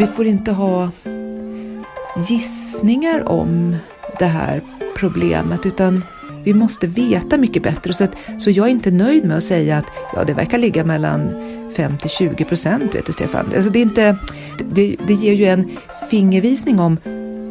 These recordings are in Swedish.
vi får inte ha gissningar om det här problemet utan vi måste veta mycket bättre. Så, att, så jag är inte nöjd med att säga att ja, det verkar ligga mellan 5 till 20 procent, vet du Stefan. Alltså det, är inte, det, det ger ju en fingervisning om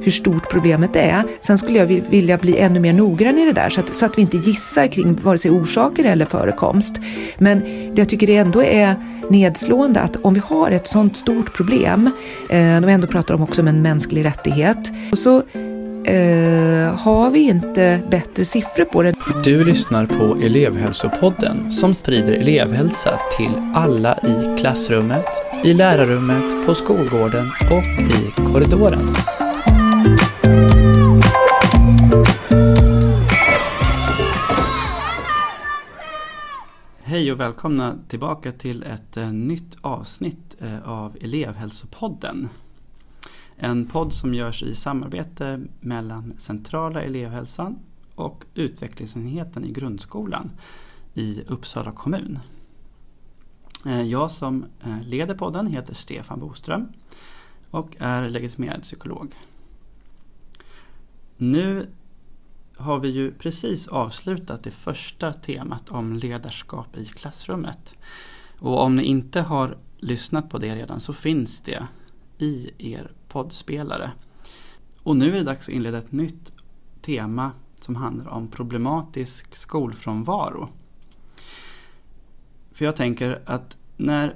hur stort problemet är. Sen skulle jag vilja bli ännu mer noggrann i det där så att, så att vi inte gissar kring vare sig orsaker eller förekomst. Men det jag tycker det ändå är nedslående att om vi har ett sådant stort problem, eh, och ändå pratar om också om en mänsklig rättighet, och så eh, har vi inte bättre siffror på det. Du lyssnar på elevhälsopodden som sprider elevhälsa till alla i klassrummet, i lärarrummet, på skolgården och i korridoren. Hej och välkomna tillbaka till ett eh, nytt avsnitt eh, av elevhälsopodden. En podd som görs i samarbete mellan Centrala elevhälsan och utvecklingsenheten i grundskolan i Uppsala kommun. Eh, jag som leder podden heter Stefan Boström och är legitimerad psykolog. Nu har vi ju precis avslutat det första temat om ledarskap i klassrummet. Och om ni inte har lyssnat på det redan så finns det i er poddspelare. Och nu är det dags att inleda ett nytt tema som handlar om problematisk skolfrånvaro. För jag tänker att när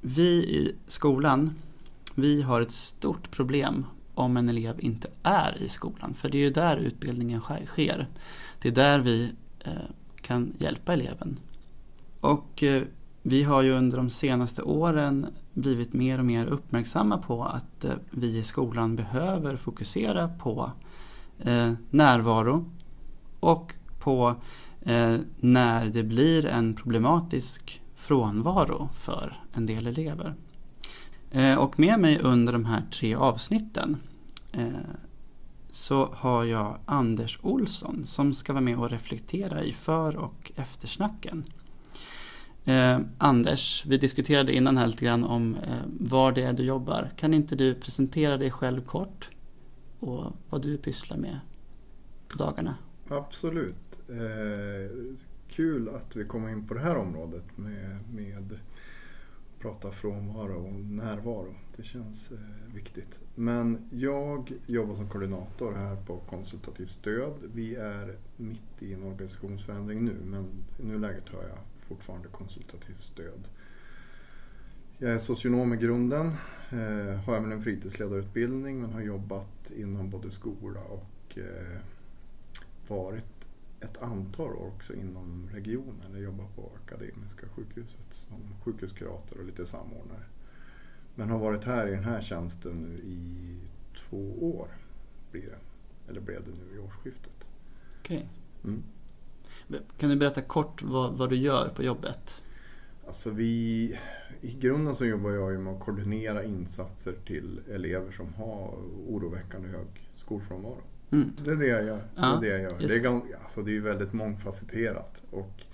vi i skolan, vi har ett stort problem om en elev inte är i skolan. För det är ju där utbildningen sker. Det är där vi eh, kan hjälpa eleven. Och eh, vi har ju under de senaste åren blivit mer och mer uppmärksamma på att eh, vi i skolan behöver fokusera på närvaro och på när det blir en problematisk frånvaro för en del elever. Eh, och med mig under de här tre avsnitten eh, så har jag Anders Olsson som ska vara med och reflektera i för och eftersnacken. Eh, Anders, vi diskuterade innan här lite grann om eh, var det är du jobbar. Kan inte du presentera dig själv kort och vad du pysslar med på dagarna? Absolut. Eh, kul att vi kommer in på det här området med, med prata frånvaro och närvaro. Det känns eh, viktigt. Men jag jobbar som koordinator här på konsultativt stöd. Vi är mitt i en organisationsförändring nu men i nuläget har jag fortfarande konsultativt stöd. Jag är socionom i grunden, eh, har även en fritidsledarutbildning men har jobbat inom både skola och eh, varit ett antal år också inom regionen. Jag jobbar på Akademiska sjukhuset som sjukhuskurator och lite samordnare. Men har varit här i den här tjänsten nu i två år. Blir det. Eller blev det nu i årsskiftet. Okej. Okay. Mm. Kan du berätta kort vad, vad, du gör på jobbet? Alltså vi, I grunden så jobbar jag med att koordinera insatser till elever som har oroväckande hög skolfrånvaro. Mm. Det är det jag gör. Ja, det är det jag gör. Det är, alltså, det är väldigt mångfacetterat. Och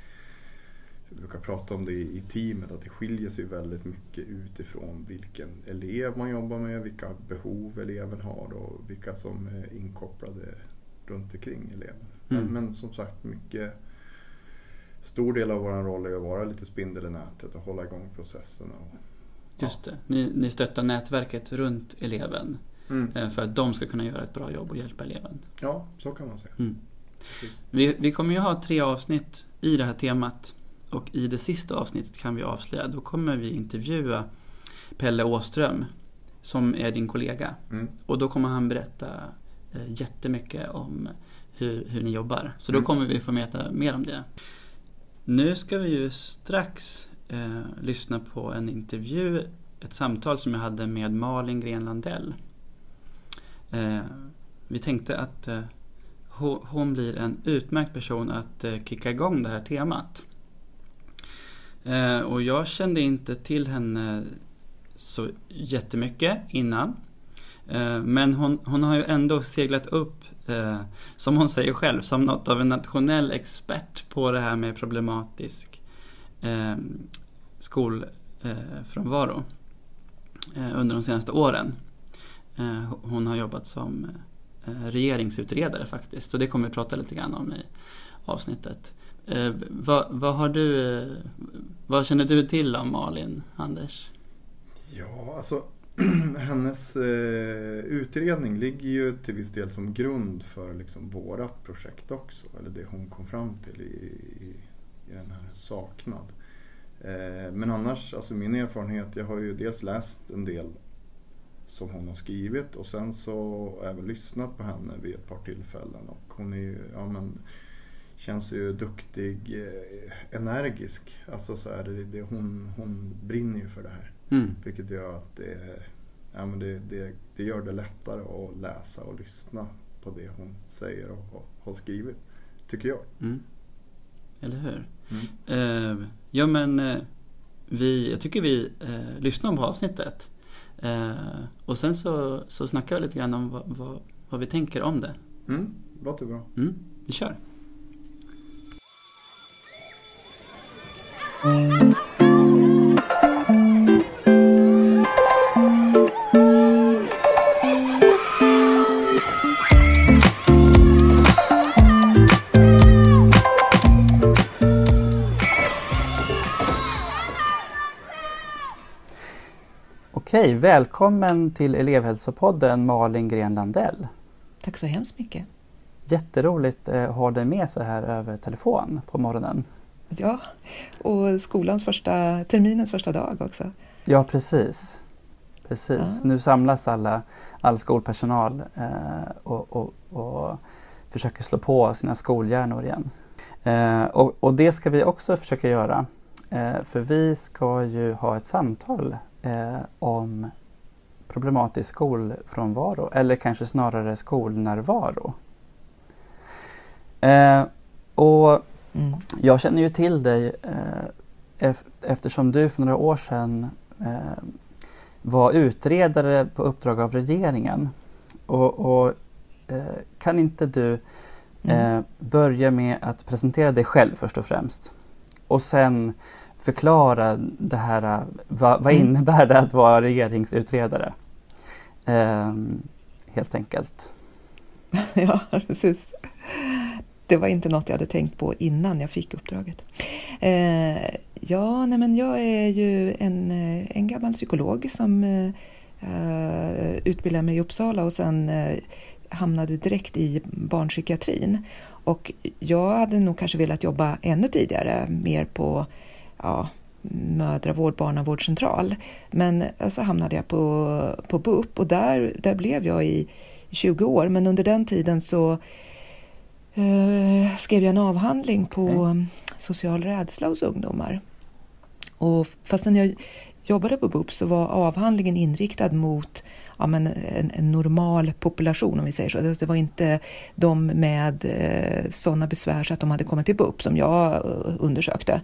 vi brukar prata om det i teamet, att det skiljer sig väldigt mycket utifrån vilken elev man jobbar med, vilka behov eleven har och vilka som är inkopplade runt omkring eleven. Mm. Men, som sagt, mycket stor del av vår roll är att vara lite spindel i nätet och hålla igång processerna. Och, Just det, ni, ni stöttar nätverket runt eleven mm. Eh, för att de ska kunna göra ett bra jobb och hjälpa eleven. Ja, så kan man säga. Mm. Vi, vi kommer ju ha tre avsnitt i det här temat och i det sista avsnittet kan vi avslöja, då kommer vi intervjua Pelle Åström som är din kollega. Mm. Och då kommer han berätta eh, jättemycket om hur, hur ni jobbar. Så då mm. kommer vi få veta mer om det. Nu ska vi ju strax eh, lyssna på en intervju, ett samtal som jag hade med Malin Gren Landell. Eh, vi tänkte att eh, hon blir en utmärkt person att eh, kicka igång det här temat. Eh, och jag kände inte till henne så jättemycket innan. Eh, men hon, hon har ju ändå seglat upp, eh, som hon säger själv, som något av en nationell expert på det här med problematisk eh, skolfrånvaro. Eh, eh, under de senaste åren. Eh, hon har jobbat som eh, regeringsutredare faktiskt och det kommer vi prata lite grann om i avsnittet. Eh, vad, vad, har du, vad känner du till om Malin, Anders? Ja, alltså hennes eh, utredning ligger ju till viss del som grund för liksom vårat projekt också. Eller det hon kom fram till i, i, i den här Saknad. Eh, men annars, alltså min erfarenhet, jag har ju dels läst en del som hon har skrivit och sen så även lyssnat på henne vid ett par tillfällen. Och hon är ju, ja men, känns ju duktig, eh, energisk. Alltså så är det, det, hon, hon brinner ju för det här. Mm. Vilket gör att det, ja, men det, det, det gör det lättare att läsa och lyssna på det hon säger och, har skrivit. Tycker jag. Mm. Eller hur? Mm. Uh, ja men uh, vi, jag tycker vi uh, lyssnar på avsnittet. Uh, och sen så, så snackar vi lite grann om vad, vad, vad vi tänker om det. Mm, låter bra. Mm, vi kör. Okej, välkommen till elevhälsopodden Malin Gren Landell. Tack så hemskt mycket. Jätteroligt att ha dig med så här över telefon på morgonen. Ja, och skolans första, terminens första dag också. Ja, precis. Precis. Ja. Nu samlas alla, all skolpersonal eh, och, och, och, försöker slå på sina skolhjärnor igen. Eh, och, och, det ska vi också försöka göra. Eh, för vi ska ju ha ett samtal eh, om problematisk skolfrånvaro eller kanske snarare skolnärvaro. Eh, och mm. Jag känner ju till dig eh, eftersom du för några år sedan eh, var utredare på uppdrag av regeringen. Och, och eh, Kan inte du mm. Eh, börja med att presentera dig själv först och främst? Och sen förklara det här, vad, vad mm. innebär det att vara regeringsutredare? Eh, helt enkelt. ja, precis. Det var inte något jag hade tänkt på innan jag fick uppdraget. Eh, ja, nej men jag är ju en, eh, en gammal psykolog som eh, utbildade mig i Uppsala och sen eh, hamnade direkt i barnpsykiatrin. Och jag hade nog kanske velat jobba ännu tidigare, mer på ja, mödravård, barnavårdscentral. Men eh, så hamnade jag på, på BUP och där, där blev jag i 20 år. Men under den tiden så eh, skrev jag en avhandling på okay. social rädsla hos ungdomar. Och fastän jag jobbade på BUP så var avhandlingen inriktad mot ja, men en, en, normal population om vi säger så. Det var inte de med eh, sådana besvär så att de hade kommit till BUP som jag eh, undersökte.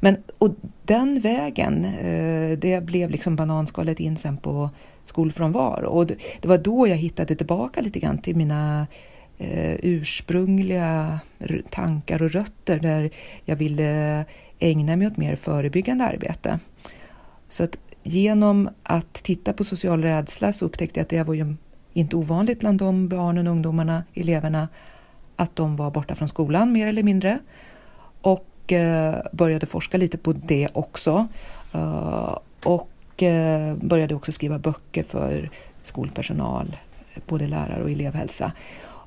Men, och den vägen, eh, det blev liksom bananskalet in sen på skolfrånvaro. Och det, det var då jag hittade tillbaka lite grann till mina eh, ursprungliga tankar och rötter där jag ville ägna mig åt mer förebyggande arbete. Så att genom att titta på social rädsla så upptäckte jag att det var ju inte ovanligt bland de barnen, ungdomarna, eleverna att de var borta från skolan mer eller mindre. Och eh, började forska lite på det också. Uh, och eh, började också skriva böcker för skolpersonal, både lärare och elevhälsa.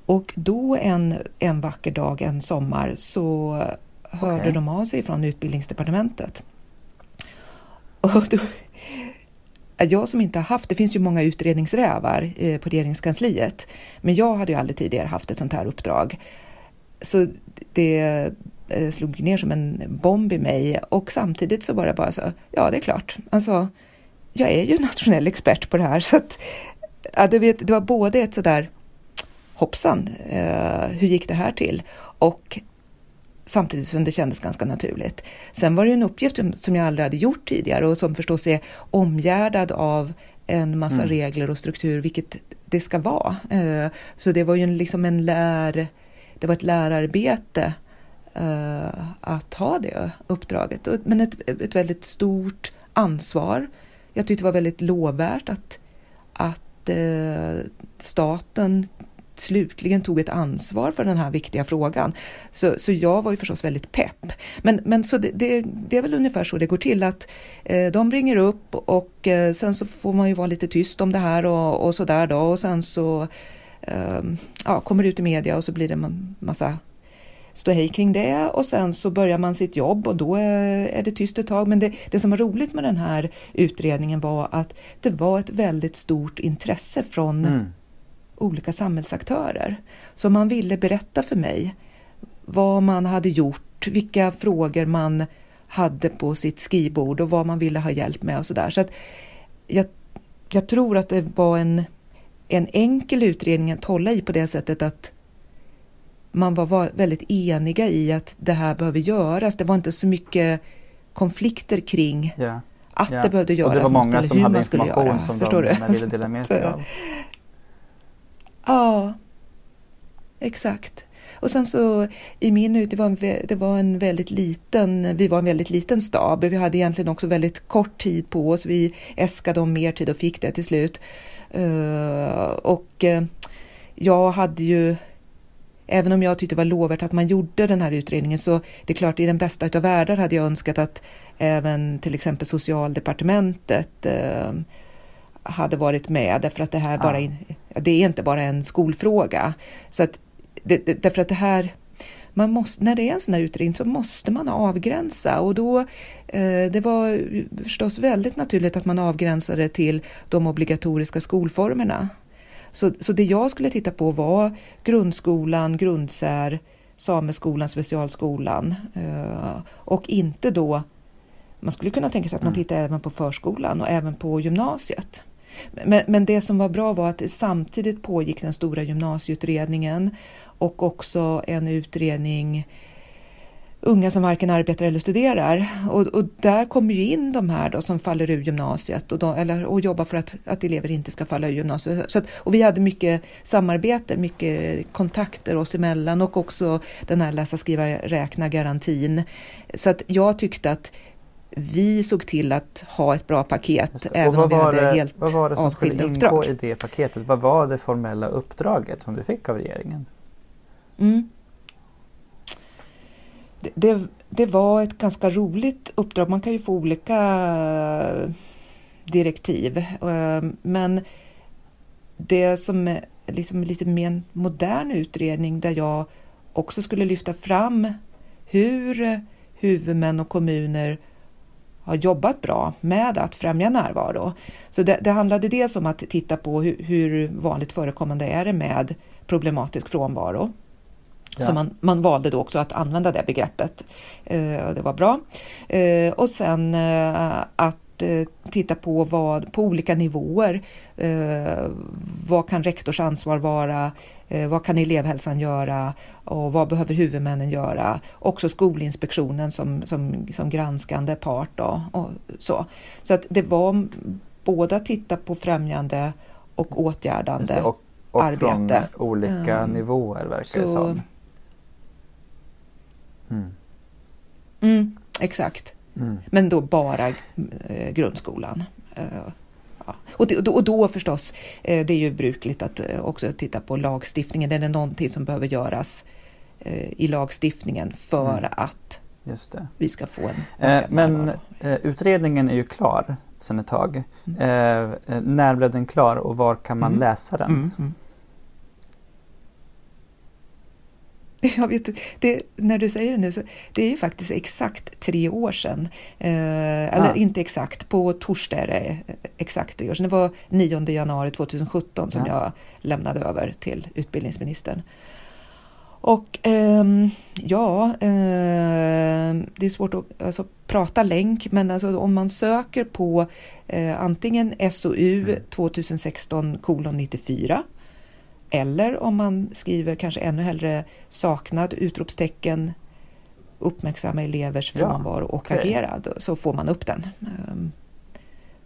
Och då en, en vacker dag, en sommar, så hörde okay. de av sig från utbildningsdepartementet. Och då, Eh, jag som inte har haft, det finns ju många utredningsrävar eh, på regeringskansliet, men jag hade ju aldrig tidigare haft ett sånt här uppdrag. Så det eh, slog ner som en bomb i mig och samtidigt så var det bara så, ja det är klart, alltså jag är ju nationell expert på det här så att ja, det, det var både ett sådär hoppsan, eh, hur gick det här till? Och samtidigt som det kändes ganska naturligt. Sen var det en uppgift som jag aldrig hade gjort tidigare och som förstås är omgärdad av en massa mm. regler och struktur, vilket det ska vara. Eh, så det var ju liksom en lär, det var ett lärarbete eh, att ha det uppdraget. Men ett, ett väldigt stort ansvar jag tyckte det var väldigt lovvärt att, att eh, staten slutligen tog ett ansvar för den här viktiga frågan. Så, så jag var ju förstås väldigt pepp. Men, men så det, det, det är väl ungefär så det går till att eh, de ringer upp och eh, sen så får man ju vara lite tyst om det här och, och så där då och sen så eh, ja, kommer det ut i media och så blir det en massa ståhej kring det och sen så börjar man sitt jobb och då eh, är det tyst ett tag. Men det, det som var roligt med den här utredningen var att det var ett väldigt stort intresse från mm olika samhällsaktörer. Så man ville berätta för mig vad man hade gjort, vilka frågor man hade på sitt skrivbord och vad man ville ha hjälp med och sådär. Så jag, jag tror att det var en, en enkel utredning att hålla i på det sättet att man var väldigt eniga i att det här behöver göras. Det var inte så mycket konflikter kring yeah. att yeah. det behövde göras. Och det var många som hade information som de ville dela med sig av. Ja, exakt. Och sen så i min ut, det var, en, det var en väldigt liten, vi var en väldigt liten stab. Vi hade egentligen också väldigt kort tid på oss. Vi äskade om mer tid och fick det till slut. Eh, och eh, jag hade ju, även om jag tyckte det var lovvärt att man gjorde den här utredningen så det är klart i den bästa utav världar hade jag önskat att även till exempel socialdepartementet eh, hade varit med därför att det här ja. bara in, det är inte bara en skolfråga. Så att, det, det, därför att det här man måste, när det är en sån här utredning så måste man avgränsa och då eh, det var förstås väldigt naturligt att man avgränsade till de obligatoriska skolformerna. Så, så det jag skulle titta på var grundskolan, grundsär, sameskolan, specialskolan eh, och inte då man skulle kunna tänka sig att man mm. tittar även på förskolan och även på gymnasiet. Men, men det som var bra var att samtidigt pågick den stora gymnasieutredningen och också en utredning unga som varken arbetar eller studerar. Och, och där kommer ju in de här då som faller ur gymnasiet och, de, eller, och jobbar för att, att elever inte ska falla ur gymnasiet. Så att, och vi hade mycket samarbete, mycket kontakter oss emellan och också den här läsa, skriva, räkna garantin. Så att jag tyckte att vi såg till att ha ett bra paket även om vi hade det, helt Vad var det som skulle ingå i det paketet? Vad var det formella uppdraget som du fick av regeringen? Mm. Det, det, det, var ett ganska roligt uppdrag. Man kan ju få olika direktiv. Eh, men det som är liksom lite mer modern utredning där jag också skulle lyfta fram hur huvudmän och kommuner har jobbat bra med att främja närvaro. Så det, det handlade dels om att titta på hur, hur vanligt förekommande är det med problematisk frånvaro. Ja. Så man, man valde då också att använda det begreppet. Eh, det var bra. Eh, och sen eh, att eh, titta på vad på olika nivåer. Eh, vad kan rektors ansvar vara? Eh, vad kan elevhälsan göra och vad behöver huvudmännen göra? Också Skolinspektionen som, som, som granskande part. Då, och så så att det var både att titta på främjande och åtgärdande och, och arbete. från olika mm. nivåer verkar så, det som. Mm. Mm, exakt. Mm. Men då bara eh, grundskolan. Eh, och, det, och då förstås, eh, det är ju brukligt att eh, också titta på lagstiftningen. Är någonting som behöver göras eh, i lagstiftningen för mm. att vi ska få en eh, Men eh, utredningen är ju klar sedan ett tag. Mm. Eh, när blev den klar och var kan man mm. läsa den? Mm, mm. Jag vet, det, när du säger det nu, så det är ju faktiskt exakt tre år sedan. Eh, eller inte exakt, på torsdag är det exakt tre år sedan. Det var 9 januari 2017 som ja. jag lämnade över till utbildningsministern. Och eh, ja, eh, det är svårt att alltså, prata länk, men alltså, om man söker på eh, antingen SOU 2016 kolon 94 eller om man skriver kanske ännu hellre saknad, utropstecken, uppmärksamma elevers frånvaro ja, och okay. agera, så får man upp den. Ehm,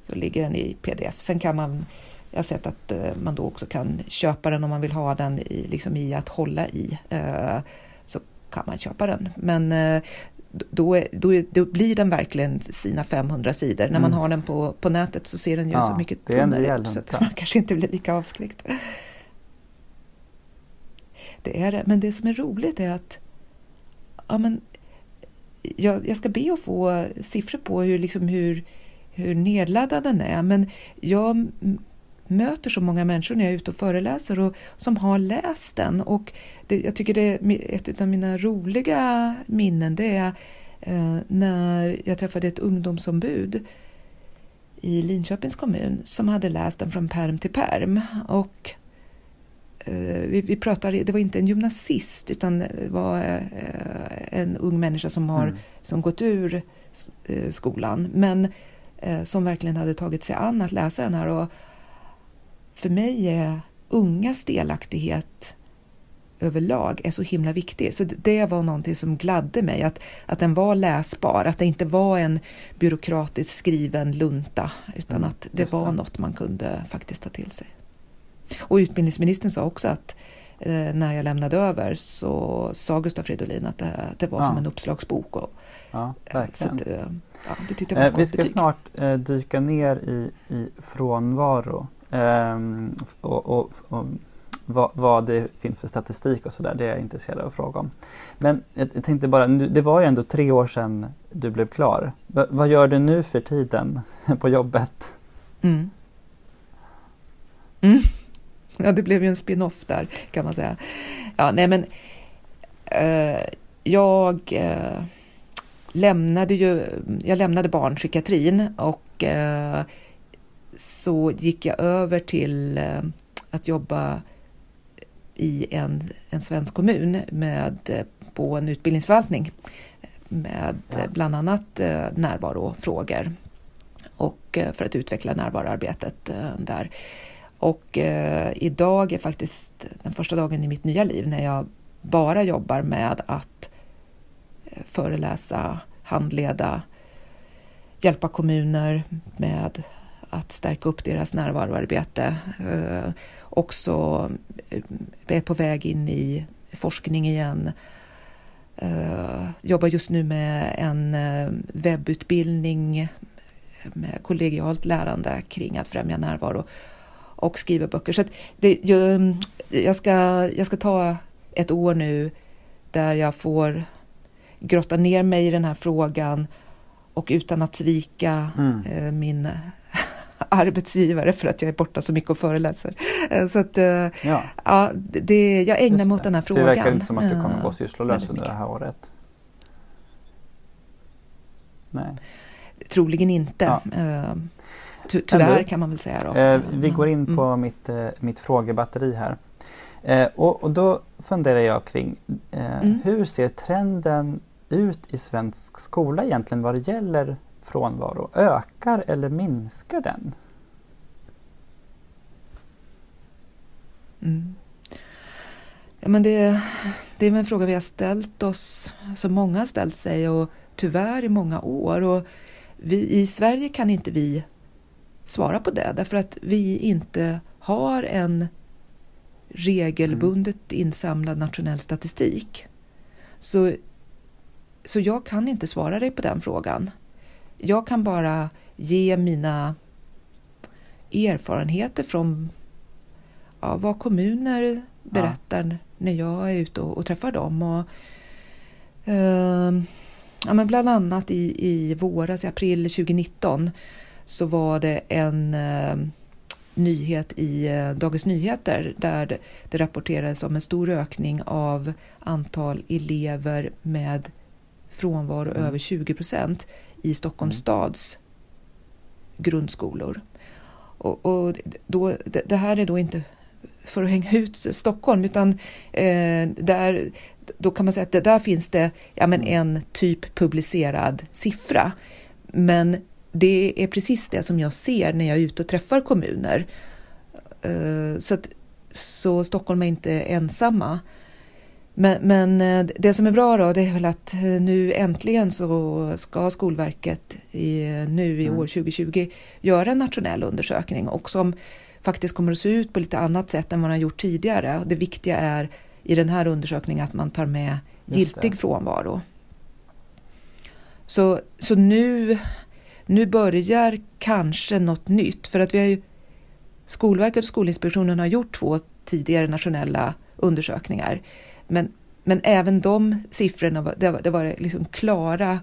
så ligger den i pdf. Sen kan man, jag har sett att eh, man då också kan köpa den om man vill ha den i, liksom i att hålla i. Eh, så kan man köpa den. Men eh, då, är, då, är, då, blir den verkligen sina 500 sidor. När man mm. har den på, på nätet så ser den ju ja, så mycket tunnare ut. Så att man kanske inte blir lika avskräckt. Det är det. Men det som är roligt är att ja, men, jag, jag ska be att få siffror på hur, liksom hur, hur nedladdad den är. Men jag möter så många människor när jag är ute och föreläser och, som har läst den. Och det, jag tycker det är ett av mina roliga minnen det är eh, när jag träffade ett ungdomsombud i Linköpings kommun som hade läst den från perm till perm. Och vi, vi pratade, det var inte en gymnasist utan det var eh, en ung människa som har mm. som gått ur eh, skolan men eh, som verkligen hade tagit sig an att läsa den här. Och, för mig är ungas delaktighet överlag är så himla viktig. Så det var någonting som gladde mig, att, att den var läsbar, att det inte var en byråkratiskt skriven lunta, utan mm, att det var det. något man kunde faktiskt ta till sig. Och utbildningsministern sa också att eh, när jag lämnade över så sa Gustav Fridolin att det, det var ja. som en uppslagsbok. Och, ja, eh, verkligen. Att, ja, det tyckte jag var eh, Vi ska betyg. snart eh, dyka ner i, i frånvaro Um, och, och, och vad, vad, det finns för statistik och sådär, det är jag intresserad av att fråga om. Men jag, jag tänkte bara, det var ju ändå tre år sedan du blev klar. V vad gör du nu för tiden på jobbet? Mm. Mm. Ja, det blev ju en spin-off där kan man säga. Ja, nej men eh, jag eh, lämnade ju, jag lämnade barnpsykiatrin och eh, så gick jag över till eh, att jobba i en, en svensk kommun med, eh, på en utbildningsförvaltning med ja. bland annat eh, närvarofrågor och eh, för att utveckla närvaroarbetet där. Och eh, idag är faktiskt den första dagen i mitt nya liv när jag bara jobbar med att eh, föreläsa, handleda, hjälpa kommuner med att stärka upp deras närvaroarbete. Eh, också eh, är på väg in i forskning igen. Eh, jobbar just nu med en webbutbildning med kollegialt lärande kring att främja närvaro och skriver böcker. Så det, jag, jag, ska, jag ska ta ett år nu där jag får grotta ner mig i den här frågan och utan att svika mm. eh, min arbetsgivare för att jag är borta så mycket och föreläser. Eh, så att, eh, ja. ja det, jag ägnar mig åt den här frågan. Det verkar inte som att du kommer gå sysslolös under det här året. Nej. Troligen inte. Ja. Eh, ty tyvärr kan man väl säga. Då. Eh, vi går in mm. på mm. mitt, eh, mitt frågebatteri här. Eh, och, och, då funderar jag kring mm. hur ser trenden ut i svensk skola egentligen vad det gäller frånvaro? Ökar eller minskar den? Mm. Ja, men det, det är en fråga vi har ställt oss, som många har ställt sig och tyvärr i många år. Och vi, I Sverige kan inte vi svara på det därför att vi inte har en regelbundet insamlad nationell statistik. Så, så jag kan inte svara dig på den frågan. Jag kan bara ge mina erfarenheter från ja, vad kommuner berättar ja. när jag är ute och, och träffar dem. Och, eh, ja, men bland annat i, i våras, i april 2019, så var det en eh, nyhet i eh, Dagens Nyheter där det, det rapporterades om en stor ökning av antal elever med frånvaro mm. över 20 procent i Stockholms mm. stads grundskolor. Och, och då, det, det, här är då inte för att hänga ut Stockholm utan eh, där, då kan man säga att det, där finns det ja, men en typ publicerad siffra. Men det är precis det som jag ser när jag är ute och träffar kommuner. Eh, så, att, så Stockholm är inte ensamma. Men, men, eh, det som är bra då, det är väl att eh, nu äntligen så ska Skolverket i, nu i mm. år 2020 göra en nationell undersökning och som faktiskt kommer att se ut på lite annat sätt än vad man har gjort tidigare. Det viktiga är i den här undersökningen att man tar med giltig frånvaro. Så, så nu, nu börjar kanske något nytt för att vi har ju Skolverket och Skolinspektionen har gjort två tidigare nationella undersökningar. Men, men även de siffrorna, det var, det var liksom klara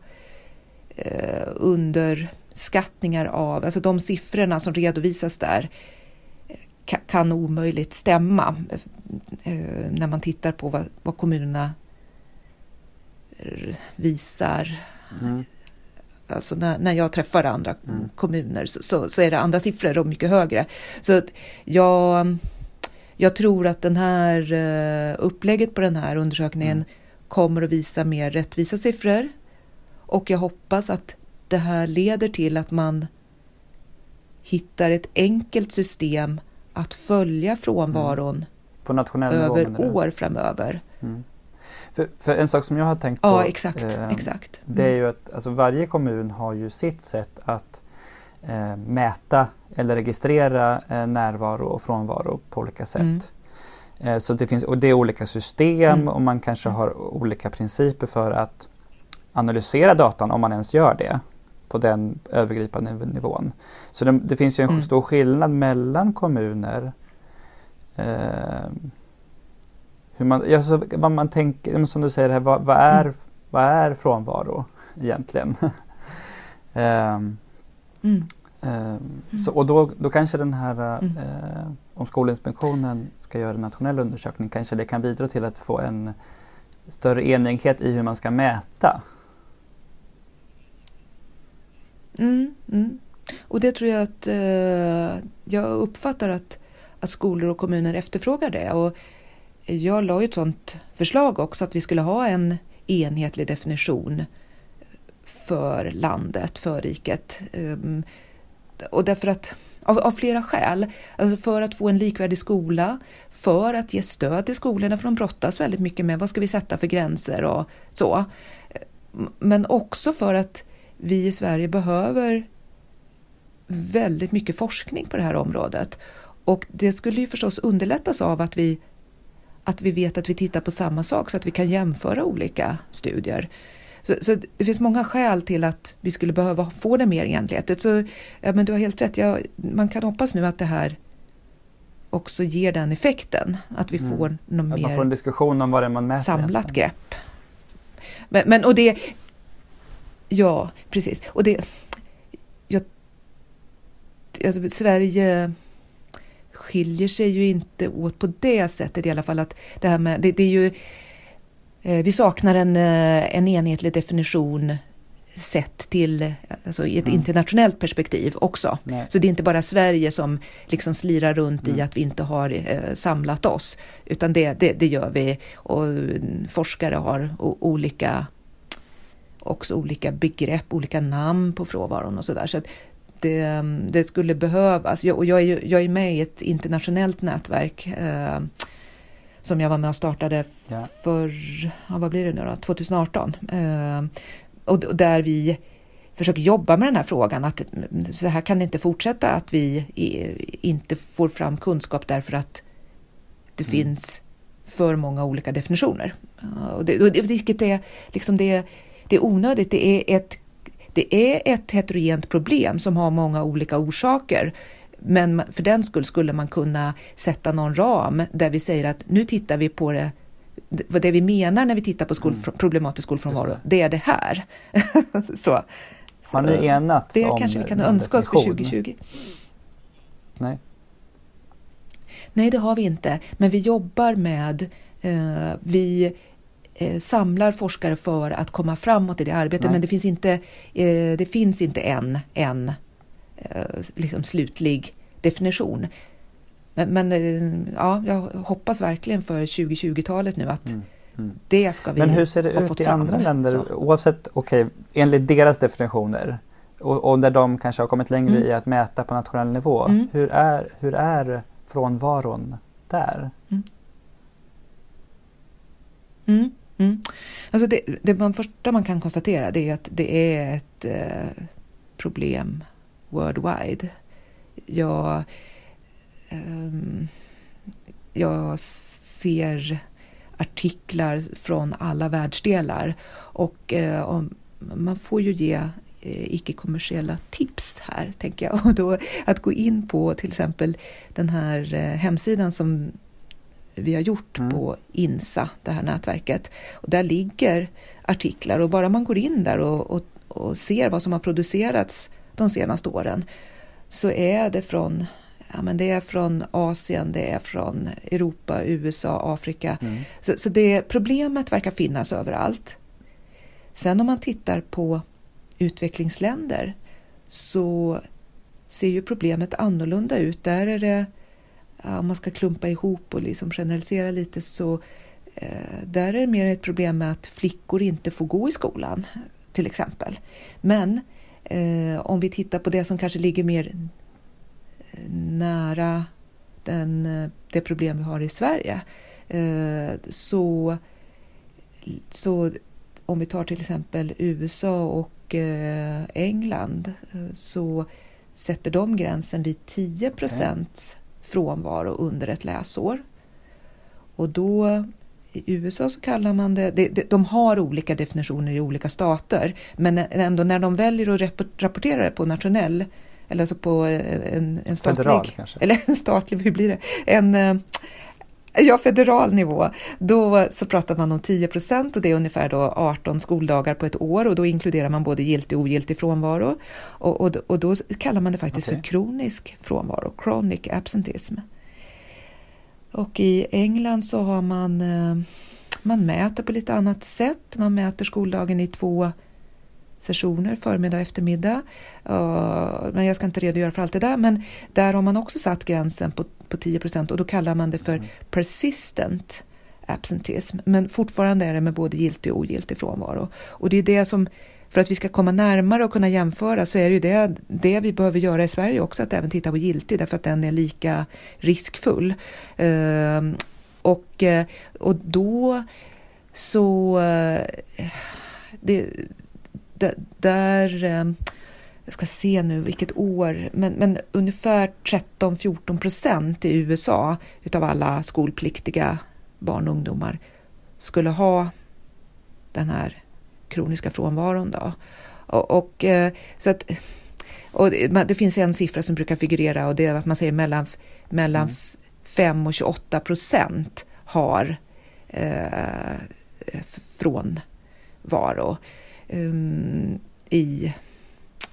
eh, underskattningar av, alltså de siffrorna som redovisas där eh, kan, kan omöjligt stämma eh, när man tittar på vad, vad kommunerna visar. Mm. Alltså när, när jag träffar andra mm. kommuner så, så, så, är det andra siffror och mycket högre. Så jag, jag tror att den här uh, upplägget på den här undersökningen mm. kommer att visa mer rättvisa siffror. Och jag hoppas att det här leder till att man hittar ett enkelt system att följa frånvaron mm. över år framöver. Mm. För, för, en sak som jag har tänkt på. Ja, exakt. Eh, exakt. Det är ju att alltså, varje kommun har ju sitt sätt att eh, mäta eller registrera eh, närvaro och frånvaro på olika sätt. Mm. Eh, så det finns, och det är olika system mm. och man kanske har olika principer för att analysera datan om man ens gör det på den övergripande nivån. Så det, det finns ju en mm. stor skillnad mellan kommuner. Eh, hur man, alltså, vad man tänker, som du säger, här, vad, vad, är, mm. vad är frånvaro egentligen? um, mm. Um, så, och då, då kanske den här, uh, om Skolinspektionen ska göra en nationell undersökning, kanske det kan bidra till att få en större enighet i hur man ska mäta. Mm, mm. Och det tror jag att uh, jag uppfattar att, att skolor och kommuner efterfrågar det. Och jag la ju ett sådant förslag också att vi skulle ha en enhetlig definition för landet, för riket. Ehm, och därför att, av, av, flera skäl. Alltså för att få en likvärdig skola, för att ge stöd till skolorna, för de brottas väldigt mycket med vad ska vi sätta för gränser och så. Men också för att vi i Sverige behöver väldigt mycket forskning på det här området. Och det skulle ju förstås underlättas av att vi att vi vet att vi tittar på samma sak så att vi kan jämföra olika studier. Så, så det finns många skäl till att vi skulle behöva få det mer enhetligt. Så ja, men du har helt rätt, ja, man kan hoppas nu att det här också ger den effekten. Att vi mm. får något mer man får en diskussion om vad det är man mäter. samlat grepp. Men, men och det... Ja, precis. Och det... Jag, alltså, Sverige skiljer sig ju inte åt på det sättet i alla fall. att Det, här med, det, det är ju, eh, vi saknar en, eh, en enhetlig definition sett till alltså i ett mm. internationellt perspektiv också. Nej. Så det är inte bara Sverige som liksom slirar runt mm. i att vi inte har eh, samlat oss, utan det, det, det, gör vi. Och forskare har olika också olika begrepp, olika namn på frånvaron och sådär. Så, det, det skulle behövas. Jag, och jag är, jag är med i ett internationellt nätverk eh, som jag var med och startade ja. för, ja, vad blir det nu då, 2018. Eh, och, och, där vi försöker jobba med den här frågan att så här kan det inte fortsätta att vi inte får fram kunskap därför att det mm. finns för många olika definitioner. Och det, och det, vilket är, liksom det, det är onödigt. Det är ett det är ett heterogent problem som har många olika orsaker. Men för den skull skulle man kunna sätta någon ram där vi säger att nu tittar vi på det det vi menar när vi tittar på skol, mm. problematisk skolfrånvaro, det. det. är det här. så. Har ni enats Det kanske vi kan önska oss för 2020. Nej. Nej, det har vi inte. Men vi jobbar med, eh, vi eh, samlar forskare för att komma framåt i det arbetet. Nej. Men det finns inte, eh, det finns inte en, en eh, liksom slutlig definition. Men, men ja, jag hoppas verkligen för 2020-talet nu att mm. Mm. Det ska vi Men hur ser det ut i andra länder? Så. Oavsett, okej, okay, enligt deras definitioner och, och, där de kanske har kommit längre mm. i att mäta på nationell nivå. Mm. Hur, är, hur är frånvaron där? Mm. Mm. Alltså det, det man första man kan konstatera det är att det är ett eh, problem worldwide. Jag, eh, jag ser artiklar från alla världsdelar och eh, om, man får ju ge eh, icke-kommersiella tips här, tänker jag. Och då att gå in på till exempel den här eh, hemsidan som vi har gjort mm. på INSA, det här nätverket. Och där ligger artiklar och bara man går in där och, och, och ser vad som har producerats de senaste åren så är det från ja, men det är från Asien, det är från Europa, USA, Afrika. Mm. Så, så det, problemet verkar finnas överallt. Sen om man tittar på utvecklingsländer så ser ju problemet annorlunda ut. Där är det, om man ska klumpa ihop och liksom generalisera lite, så eh, där är det mer ett problem med att flickor inte får gå i skolan, till exempel. Men eh, om vi tittar på det som kanske ligger mer eh, nära den, eh, det problem vi har i Sverige, eh, så, så om vi tar till exempel USA och eh, England eh, så sätter de gränsen vid 10 procents frånvaro under ett läsår. Och då i USA så kallar man det, det, de har olika definitioner i olika stater, men ändå när de väljer att rapportera det på nationell, eller alltså på en, en statlig, Federal, eller en statlig, hur blir det, en ja, federal nivå, då så pratar man om 10 procent och det är ungefär då 18 skoldagar på ett år och då inkluderar man både giltig och ogiltig frånvaro. Och, och, och då kallar man det faktiskt okay. för kronisk frånvaro, chronic absentism. Och i England så har man, eh, man mäter på lite annat sätt. Man mäter skoldagen i två sessioner, förmiddag och eftermiddag. men jag ska inte redogöra för allt det där. Men där har man också satt gränsen på, på 10 procent och då kallar man det för mm. persistent absentism. Men fortfarande är det med både giltig och ogiltig frånvaro. Och det är det som, för att vi ska komma närmare och kunna jämföra så är det ju det, det vi behöver göra i Sverige också, att även titta på giltig därför att den är lika riskfull. Uh, och, eh, och då så uh, det, där, eh, jag ska se nu vilket år, men, men ungefär 13-14 procent i USA utav alla skolpliktiga barn och ungdomar skulle ha den här kroniska frånvaron. Då. Och, och eh, så att, och det finns en siffra som brukar figurera och det är att man säger mellan, mellan mm. 5 och 28 procent har eh, frånvaro um, i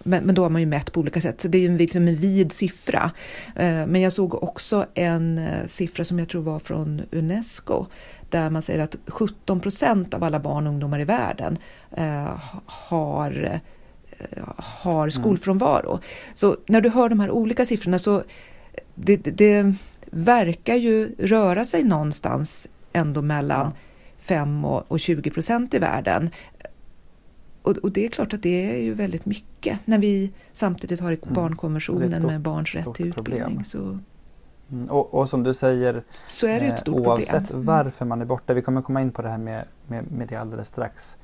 men, men, då har man ju mätt på olika sätt, så det är liksom en vid siffra. Uh, men jag såg också en uh, siffra som jag tror var från Unesco där man säger att 17 procent av alla barn och ungdomar i världen uh, har, har mm. skolfrånvaro. Mm. Så när du hör de här olika siffrorna så det, det, det verkar ju röra sig någonstans ändå mellan ja. 5 och, och 20 procent i världen och, och, det är klart att det är ju väldigt mycket när vi samtidigt har mm. barnkonventionen stort, med barns rätt till utbildning. Så. Mm, och, och, som du säger, så är det ett stort eh, oavsett problem. varför man är borta, vi kommer komma in på det här med, med, med det alldeles strax.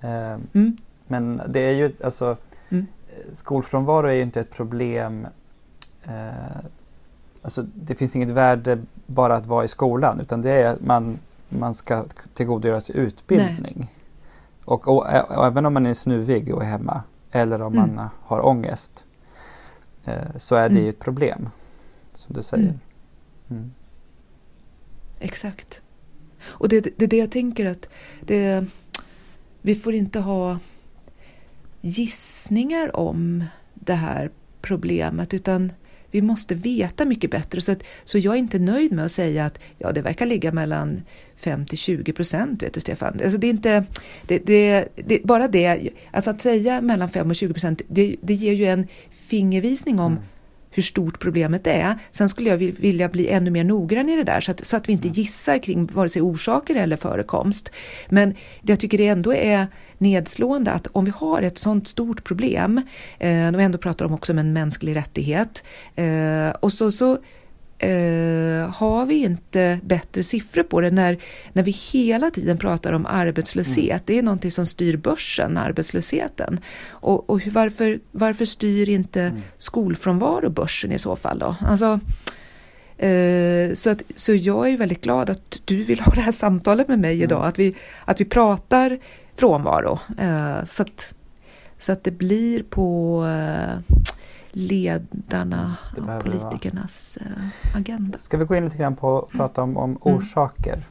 Eh, mm. Men det är ju alltså mm. skolfrånvaro är ju inte ett problem eh, Alltså det finns inget värde bara att vara i skolan utan det är att man, man ska tillgodogöra sig utbildning. Nej. Och, och, och, även om man är snuvig och är hemma eller om mm. man har ångest eh, så är det mm. ju ett problem. Som du säger. Mm. mm. Exakt. Och det är det, det jag tänker att det, vi får inte ha gissningar om det här problemet utan vi måste veta mycket bättre. Så, att, så jag är inte nöjd med att säga att ja, det verkar ligga mellan 5 till 20 procent, vet du Stefan. Alltså det är inte, det, det, det, bara det, alltså att säga mellan 5 och 20 procent, det, det ger ju en fingervisning om mm hur stort problemet är. Sen skulle jag vilja bli ännu mer noggrann i det där så att, så att vi inte mm. gissar kring vare sig orsaker eller förekomst. Men jag tycker det ändå är nedslående att om vi har ett sådant stort problem, eh, de ändå pratar om också om en mänsklig rättighet, eh, och så, så eh, har vi inte bättre siffror på det när, när vi hela tiden pratar om arbetslöshet. Mm. Det är någonting som styr börsen, arbetslösheten. Och, och varför, varför styr inte mm. skolfrånvaro börsen i så fall då? Alltså, eh, så, att, så jag är väldigt glad att du vill ha det här samtalet med mig idag, mm. att, vi, att vi pratar frånvaro. Eh, så att Så att det blir på eh, ledarna Det och det vara. politikernas eh, agenda. Ska vi gå in lite grann på att prata om, om orsaker?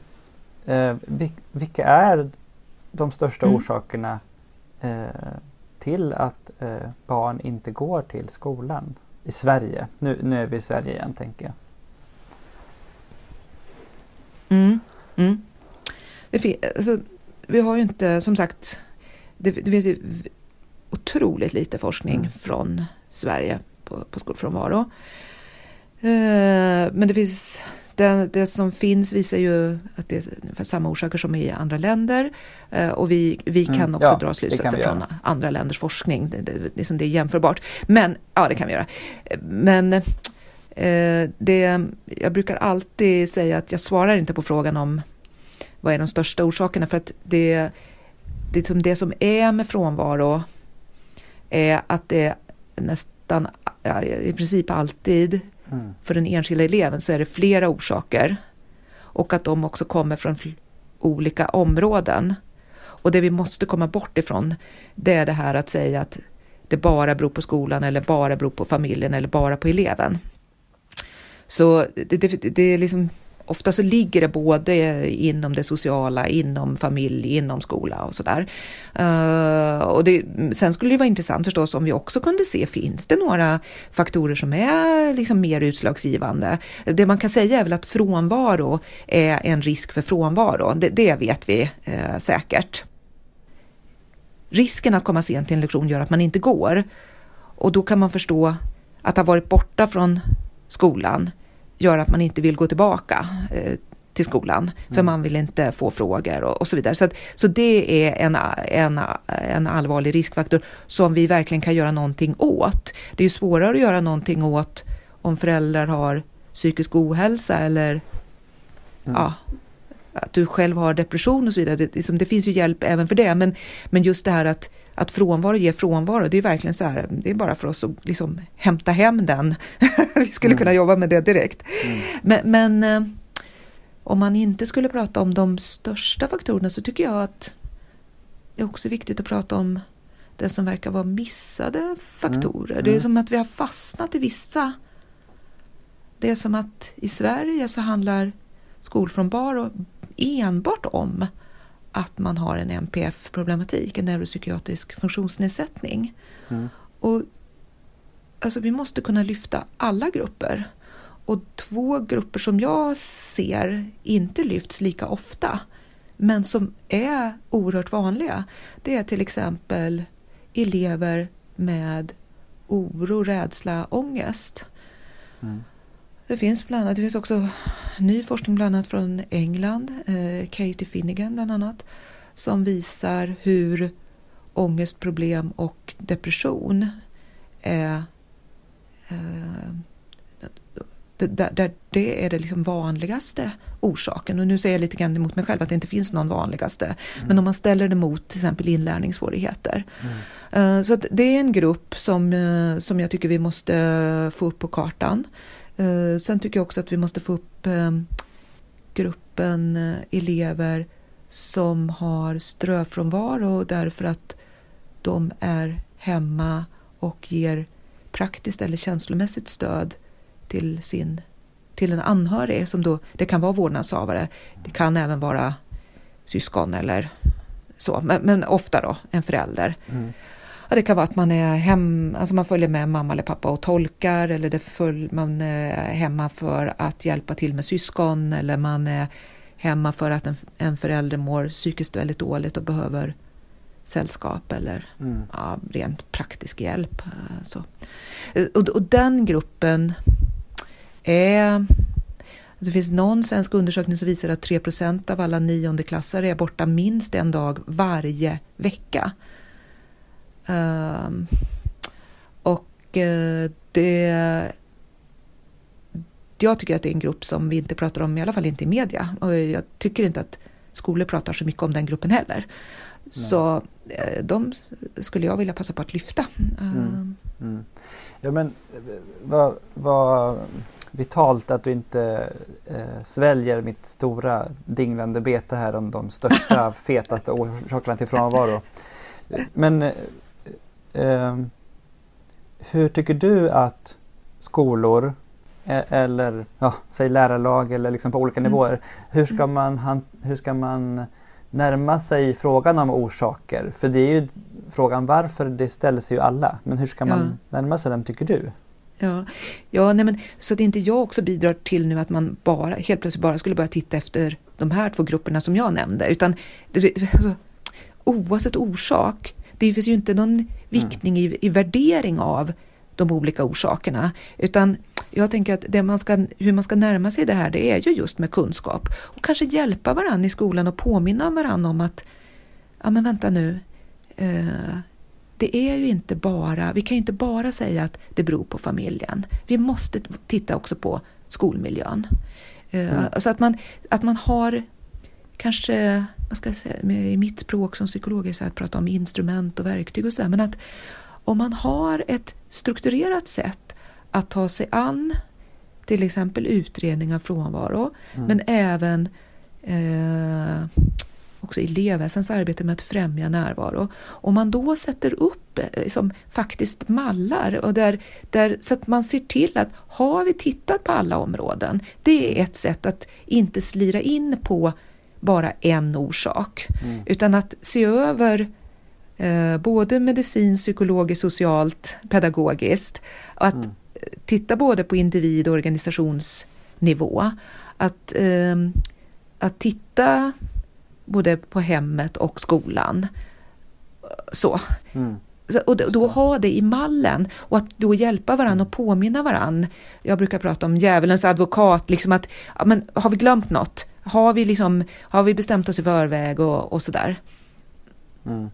Eh, vil, vilka är de största Mm. orsakerna eh, till att eh, barn inte går till skolan i Sverige? Nu, nu är vi i Sverige igen tänker jag. Mm. Mm. Alltså, vi har ju inte, som sagt, det, det finns ju otroligt lite forskning Mm. från Sverige på, på skolfrånvaro. Eh, men det finns, det, det som finns visar ju att det är ungefär samma orsaker som i andra länder. Eh, och vi, vi kan Mm, också ja, dra slutsatser från göra. andra länders forskning. Det, det, det, är som det är jämförbart. Men, ja det kan vi göra. Eh, Men det, jag brukar alltid säga att jag svarar inte på frågan om vad är de största orsakerna för att det, det, som, det som är med frånvaro är att det nästan, ja, i princip alltid Mm. för den enskilda eleven så är det flera orsaker och att de också kommer från olika områden. Och det vi måste komma bort ifrån det är det här att säga att det bara beror på skolan eller bara beror på familjen eller bara på eleven. Så det, det, det är liksom, ofta så ligger det både inom det sociala, inom familj, inom skola och sådär. Uh, och det, sen skulle det vara intressant förstås om vi också kunde se, finns det några faktorer som är liksom mer utslagsgivande? Det man kan säga är väl att frånvaro är en risk för frånvaro, det, det vet vi uh, säkert. Risken att komma sent till en lektion gör att man inte går och då kan man förstå att ha varit borta från skolan gör att man inte vill gå tillbaka eh, till skolan för Mm. man vill inte få frågor och, och så vidare. Så, att, så det är en, en, en allvarlig riskfaktor som vi verkligen kan göra någonting åt. Det är ju svårare att göra någonting åt om föräldrar har psykisk ohälsa eller Mm. ja, att du själv har depression och så vidare. Det, liksom, det finns ju hjälp även för det, men, men just det här att, att frånvaro ger frånvaro, det är verkligen så här, det är bara för oss att liksom hämta hem den. Vi skulle Mm. kunna jobba med det direkt. Mm. Men, men eh, om man inte skulle prata om de största faktorerna så tycker jag att det är också viktigt att prata om det som verkar vara missade faktorer. Mm. Det är Mm. som att vi har fastnat i vissa. Det är som att i Sverige så handlar skolfrånvaro enbart om att man har en NPF-problematik, en neuropsykiatrisk funktionsnedsättning. Mm. Och alltså, vi måste kunna lyfta alla grupper. Och två grupper som jag ser inte lyfts lika ofta, men som är oerhört vanliga, det är till exempel elever med oro, rädsla, ångest. Mm. Det finns bland annat, det finns också ny forskning bland annat från England, eh, Katie Finnegan bland annat, som visar hur ångestproblem och depression är eh, det, där, där det är det liksom vanligaste orsaken. Och nu säger jag lite grann emot mig själv att det inte finns någon vanligaste. Men om man ställer det mot till exempel inlärningssvårigheter. Mm. Eh, Så det är en grupp som, eh, som jag tycker vi måste få upp på kartan. Eh, Sen tycker jag också att vi måste få upp eh, gruppen eh, elever som har ströfrånvaro därför att de är hemma och ger praktiskt eller känslomässigt stöd till, sin, till en anhörig. Som då, det kan vara vårdnadshavare, det kan även vara syskon eller så, men, men ofta då en förälder. Mm. Ja, det kan vara att man är hem, alltså man följer med mamma eller pappa och tolkar eller det följ, man är hemma för att hjälpa till med syskon eller man är hemma för att en, en förälder mår psykiskt väldigt dåligt och behöver sällskap eller Mm. ja, rent praktisk hjälp. eh, Så. Eh, Och, och den gruppen är... Det finns någon svensk undersökning som visar att 3% av alla niondeklassare är borta minst en dag varje vecka. Ehm, och eh, det... Jag tycker att det är en grupp som vi inte pratar om, i alla fall inte i media. Och jag tycker inte att skolor pratar så mycket om den gruppen heller. Så eh, de skulle jag vilja passa på att lyfta. Mm. Mm. Ja men eh, vad, vad vitalt att du inte eh, sväljer mitt stora dinglande bete här om de största fetaste orsakerna till frånvaro. Men eh, hur tycker du att skolor e- eller ja, säg lärarlag eller liksom på olika mm. nivåer. Hur ska, mm. man, hur ska man närma sig frågan om orsaker? För det är ju frågan varför, det ställer sig ju alla. Men hur ska man ja. närma sig den tycker du? Ja, ja nej men, så att inte jag också bidrar till nu att man bara helt plötsligt bara skulle börja titta efter de här två grupperna som jag nämnde. Utan alltså, oavsett orsak, det finns ju inte någon viktning i, i värdering av de olika orsakerna. Utan jag tänker att man ska, hur man ska närma sig det här, det är ju just med kunskap. Och kanske hjälpa varandra i skolan och påminna varandra om att, ja men vänta nu, eh, det är ju inte bara, vi kan ju inte bara säga att det beror på familjen. Vi måste titta också på skolmiljön. Eh, mm. Så att man, att man har kanske, vad ska säga, i mitt språk som psykolog är så att prata om instrument och verktyg och sådär, men att om man har ett strukturerat sätt att ta sig an till exempel utredning av frånvaro, mm. men även eh, också elevhälsans arbete med att främja närvaro. Om man då sätter upp liksom, faktiskt mallar och där, där, så att man ser till att har vi tittat på alla områden, det är ett sätt att inte slira in på bara en orsak, mm. utan att se över eh, både medicin, psykologiskt, socialt, pedagogiskt. Att mm. titta både på individ och organisationsnivå. Att, eh, att titta både på hemmet och skolan. Så. Mm. Och då ha det i mallen och att då hjälpa varandra och påminna varandra. Jag brukar prata om djävulens advokat, liksom att men har vi glömt något? Har vi, liksom, har vi bestämt oss i förväg och, och sådär? Mm.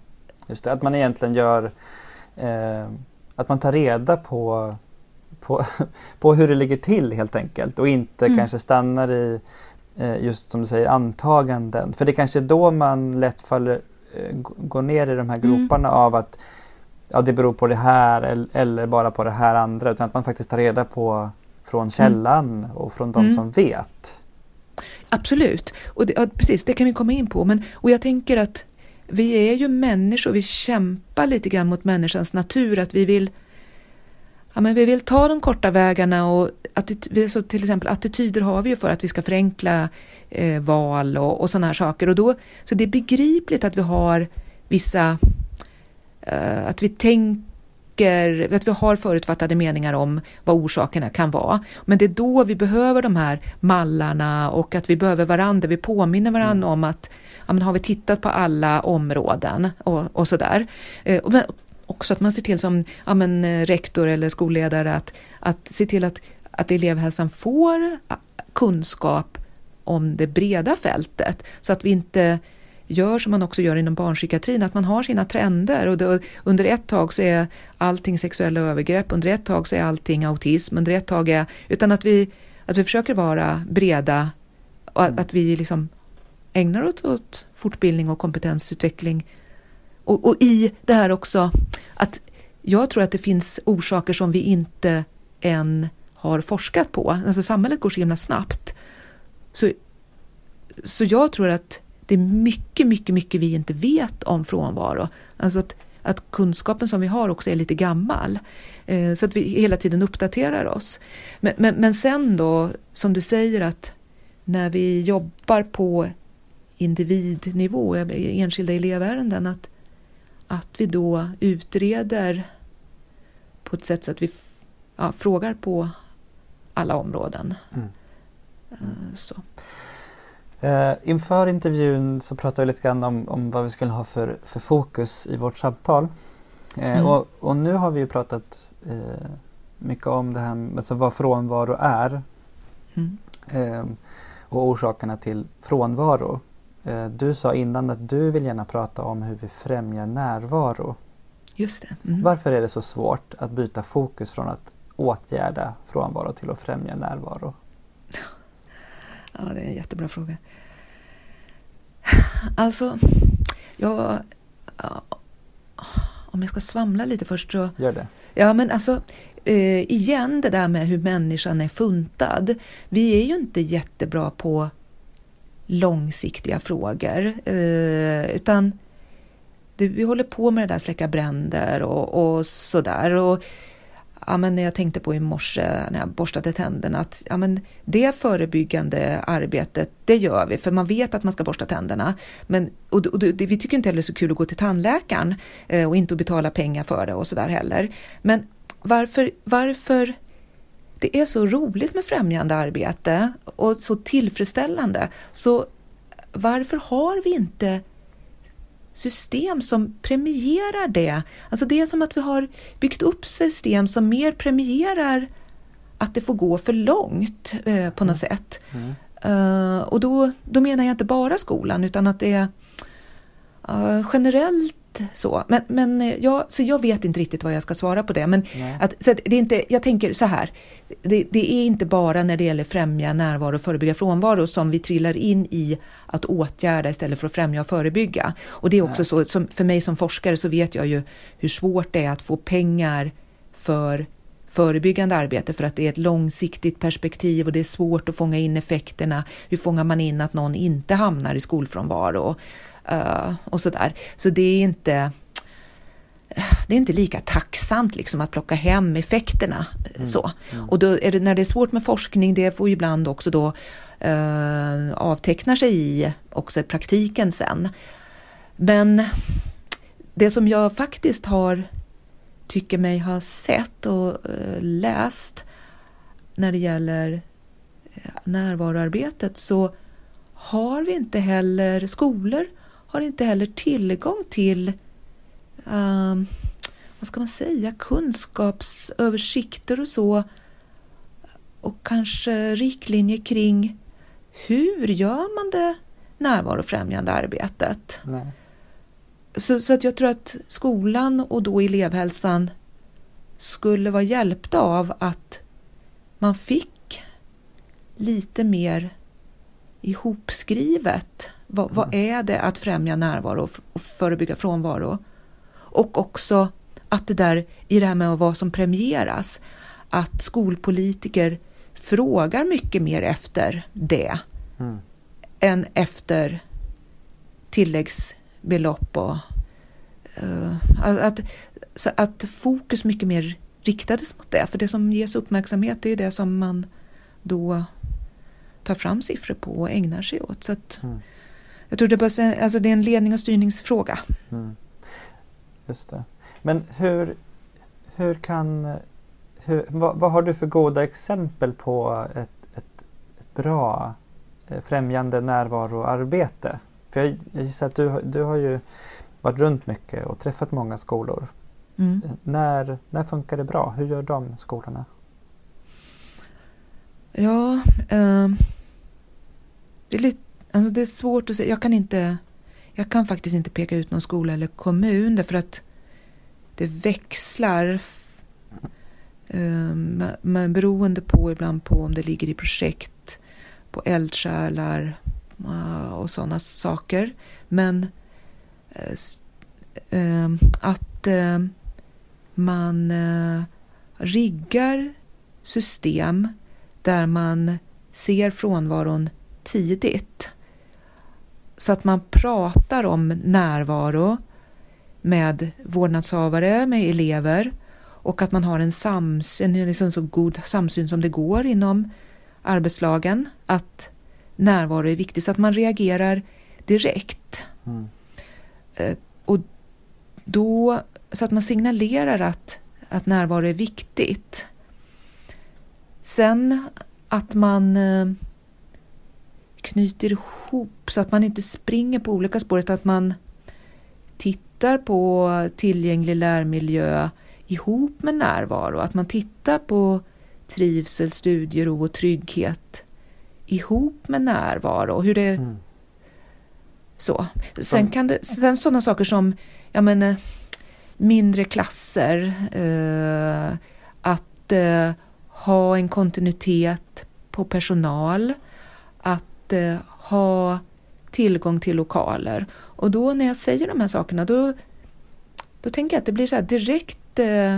Just det, att man egentligen gör eh, att man tar reda på, på, på hur det ligger till helt enkelt och inte mm. kanske stannar i eh, just som du säger antaganden. För det är kanske är då man lätt faller, eh, går ner i de här mm. groparna mm. av att ja, det beror på det här eller, bara på det här andra utan att man faktiskt tar reda på från mm. källan mm. och från de som vet. Absolut, och det, ja, precis det kan vi komma in på. Men, och jag tänker att vi är ju människor, vi kämpar lite grann mot människans natur, att vi vill Ja, men vi vill ta de korta vägarna och så till exempel attityder har vi ju för att vi ska förenkla eh, val och, och sådana här saker. Och då, så det är begripligt att vi har vissa, att vi tänker, att vi har förutfattade meningar om vad orsakerna kan vara. Men det är då vi behöver de här mallarna och att vi behöver varandra, vi påminner varandra mm. om att ja, men har vi tittat på alla områden och, och sådär. Eh, men också att man ser till som ja, men, eh, rektor eller skolledare att, att se till att, att elevhälsan får kunskap om det breda fältet så att vi inte gör som man också gör inom barnpsykiatrin, att man har sina trender och det, under ett tag så är allting sexuella övergrepp, under ett tag så är allting autism, under ett tag är, utan att vi, att vi försöker vara breda och att, mm. att vi liksom ägnar oss åt fortbildning och kompetensutveckling. Och, och, i det här också att jag tror att det finns orsaker som vi inte än har forskat på. Alltså samhället går så himla snabbt. Så, så jag tror att det är mycket, mycket, mycket vi inte vet om frånvaro. Alltså att, att kunskapen som vi har också är lite gammal. Eh, så att vi hela tiden uppdaterar oss. Men, men, men sen då, som du säger att när vi jobbar på individnivå, enskilda elevärenden, att, att vi då utreder på ett sätt så att vi ja, frågar på alla områden. Mm. Mm. Så. Uh, inför intervjun så pratade vi lite grann om, om vad vi skulle ha för, för fokus i vårt samtal. Uh, mm. och, och, nu har vi ju pratat uh, mycket om det här alltså vad frånvaro är. Mm. och orsakerna till frånvaro. Eh, du sa innan att du vill gärna prata om hur vi främjar närvaro. Just det. Mm. Varför är det så svårt att byta fokus från att åtgärda frånvaro till att främja närvaro? Ja, det är en jättebra fråga. Alltså, jag... Om jag ska svamla lite först så... Gör det. Ja, men alltså eh, igen det där med hur människan är funtad. Vi är ju inte jättebra på långsiktiga frågor. Eh, utan det, vi håller på med det där släcka bränder och, och sådär. Och, ja, men när jag tänkte på i morse när jag borstade tänderna att ja, men det förebyggande arbetet, det gör vi för man vet att man ska borsta tänderna. Men, och, och det, vi tycker inte heller det är så kul att gå till tandläkaren eh, och inte att betala pengar för det och sådär heller. Men varför, varför det är så roligt med främjande arbete och så tillfredsställande. Så varför har vi inte system som premierar det? Alltså det är som att vi har byggt upp system som mer premierar att det får gå för långt eh, på något mm. sätt. Mm. Uh, och då, då menar jag inte bara skolan utan att det är uh, generellt så. Men, men eh, jag, så jag vet inte riktigt vad jag ska svara på det. Men att, så att det är inte, jag tänker så här, det, det, är inte bara när det gäller främja närvaro och förebygga frånvaro som vi trillar in i att åtgärda istället för att främja och förebygga. Och det är också Nej. så, för mig som forskare så vet jag ju hur svårt det är att få pengar för förebyggande arbete för att det är ett långsiktigt perspektiv och det är svårt att fånga in effekterna. Hur fångar man in att någon inte hamnar i skolfrånvaro? Uh, och sådär. Så det är inte det är inte lika tacksamt liksom att plocka hem effekterna. Mm. Så. Mm. Och då det, när det är svårt med forskning, det får ibland också då uh, avtecknar sig i också praktiken sen. Men det som jag faktiskt har tycker mig ha sett och uh, läst när det gäller närvaroarbetet så har vi inte heller skolor har inte heller tillgång till um, vad ska man säga, kunskapsöversikter och så och kanske riktlinjer kring hur gör man det närvarofrämjande arbetet? Så, så, att jag tror att skolan och då elevhälsan skulle vara hjälpta av att man fick lite mer ihopskrivet vad, vad, mm. är det att främja närvaro och förebygga frånvaro? Och också att det där i det här med vad som premieras, att skolpolitiker frågar mycket mer efter det mm. än efter tilläggsbelopp och uh, att, att fokus mycket mer riktades mot det. För det som ges uppmärksamhet är det som man då tar fram siffror på och ägnar sig åt. Så att, mm. Jag tror det, en, alltså det är en ledning och styrningsfråga. Mm. Just det. Men hur, hur kan... Hur, vad, vad, har du för goda exempel på ett, ett, ett bra eh, främjande närvaroarbete? För jag, jag gissar att du, du har ju varit runt mycket och träffat många skolor. Mm. När, när funkar det bra? Hur gör de skolorna? Ja, eh, det är lite Alltså det är svårt att säga. Jag kan, inte, jag kan faktiskt inte peka ut någon skola eller kommun därför att det växlar um, men beroende på ibland på om det ligger i projekt, på eldsjälar uh, och sådana saker. Men uh, att uh, man eh, riggar system där man ser frånvaron tidigt så att man pratar om närvaro med vårdnadshavare, med elever och att man har en samsyn, en liksom så god samsyn som det går inom arbetslagen. Att närvaro är viktigt så att man reagerar direkt. Mm. Eh, och då, så att man signalerar att, att närvaro är viktigt. Sen att man eh, knyter ihop så att man inte springer på olika spår, utan att man tittar på tillgänglig lärmiljö ihop med närvaro, att man tittar på trivsel, studiero och trygghet ihop med närvaro. Hur det, mm. så. Sen, kan det, sen sådana saker som ja, men, eh, mindre klasser, eh, att eh, ha en kontinuitet på personal, att eh, ha tillgång till lokaler. Och då när jag säger de här sakerna då, då tänker jag att det blir så direkt eh,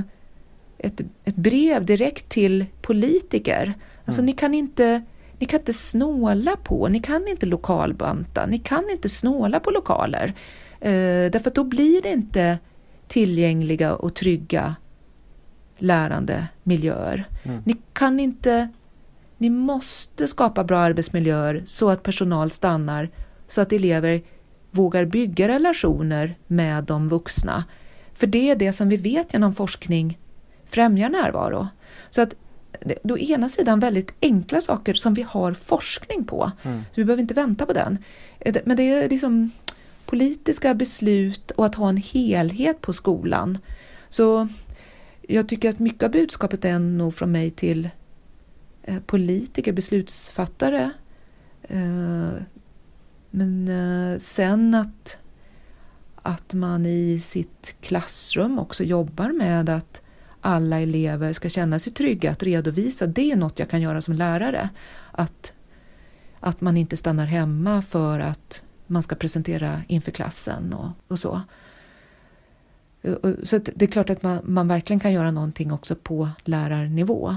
ett, ett brev direkt till politiker. Alltså mm. ni kan inte ni kan inte snåla på, ni kan inte lokalbanta, ni kan inte snåla på lokaler. Eh, därför att då blir det inte tillgängliga och trygga lärande miljöer. Mm. Ni kan inte ni måste skapa bra arbetsmiljöer så att personal stannar, så att elever vågar bygga relationer med de vuxna. För det är det som vi vet genom forskning främjar närvaro. Så att då ena sidan väldigt enkla saker som vi har forskning på. Mm. Så vi behöver inte vänta på den. Men det är liksom politiska beslut och att ha en helhet på skolan. Så jag tycker att mycket av budskapet är nog från mig till eh, Eh, politiker, beslutsfattare. Eh, men eh, sen att, att man i sitt klassrum också jobbar med att alla elever ska känna sig trygga att redovisa. Det är något jag kan göra som lärare. Att, att man inte stannar hemma för att man ska presentera inför klassen och, och så. Så det är klart att man, man verkligen kan göra någonting också på lärarnivå.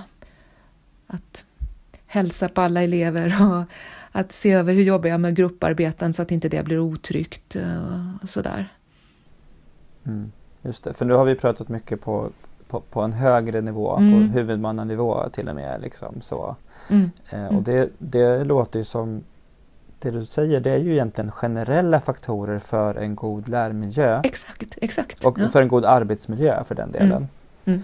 Att hälsa på alla elever och att se över hur jobbar jag med grupparbeten så att inte det blir otryggt och sådär. Mm, just det, för nu har vi pratat mycket på, på, på en högre nivå, mm. på huvudmannanivå till och med. Liksom, så. Mm. Eh, och mm. det, det låter ju som det du säger det är ju egentligen generella faktorer för en god lärmiljö. Exakt, exakt. Och ja. för en god arbetsmiljö för den delen. Mm. Mm.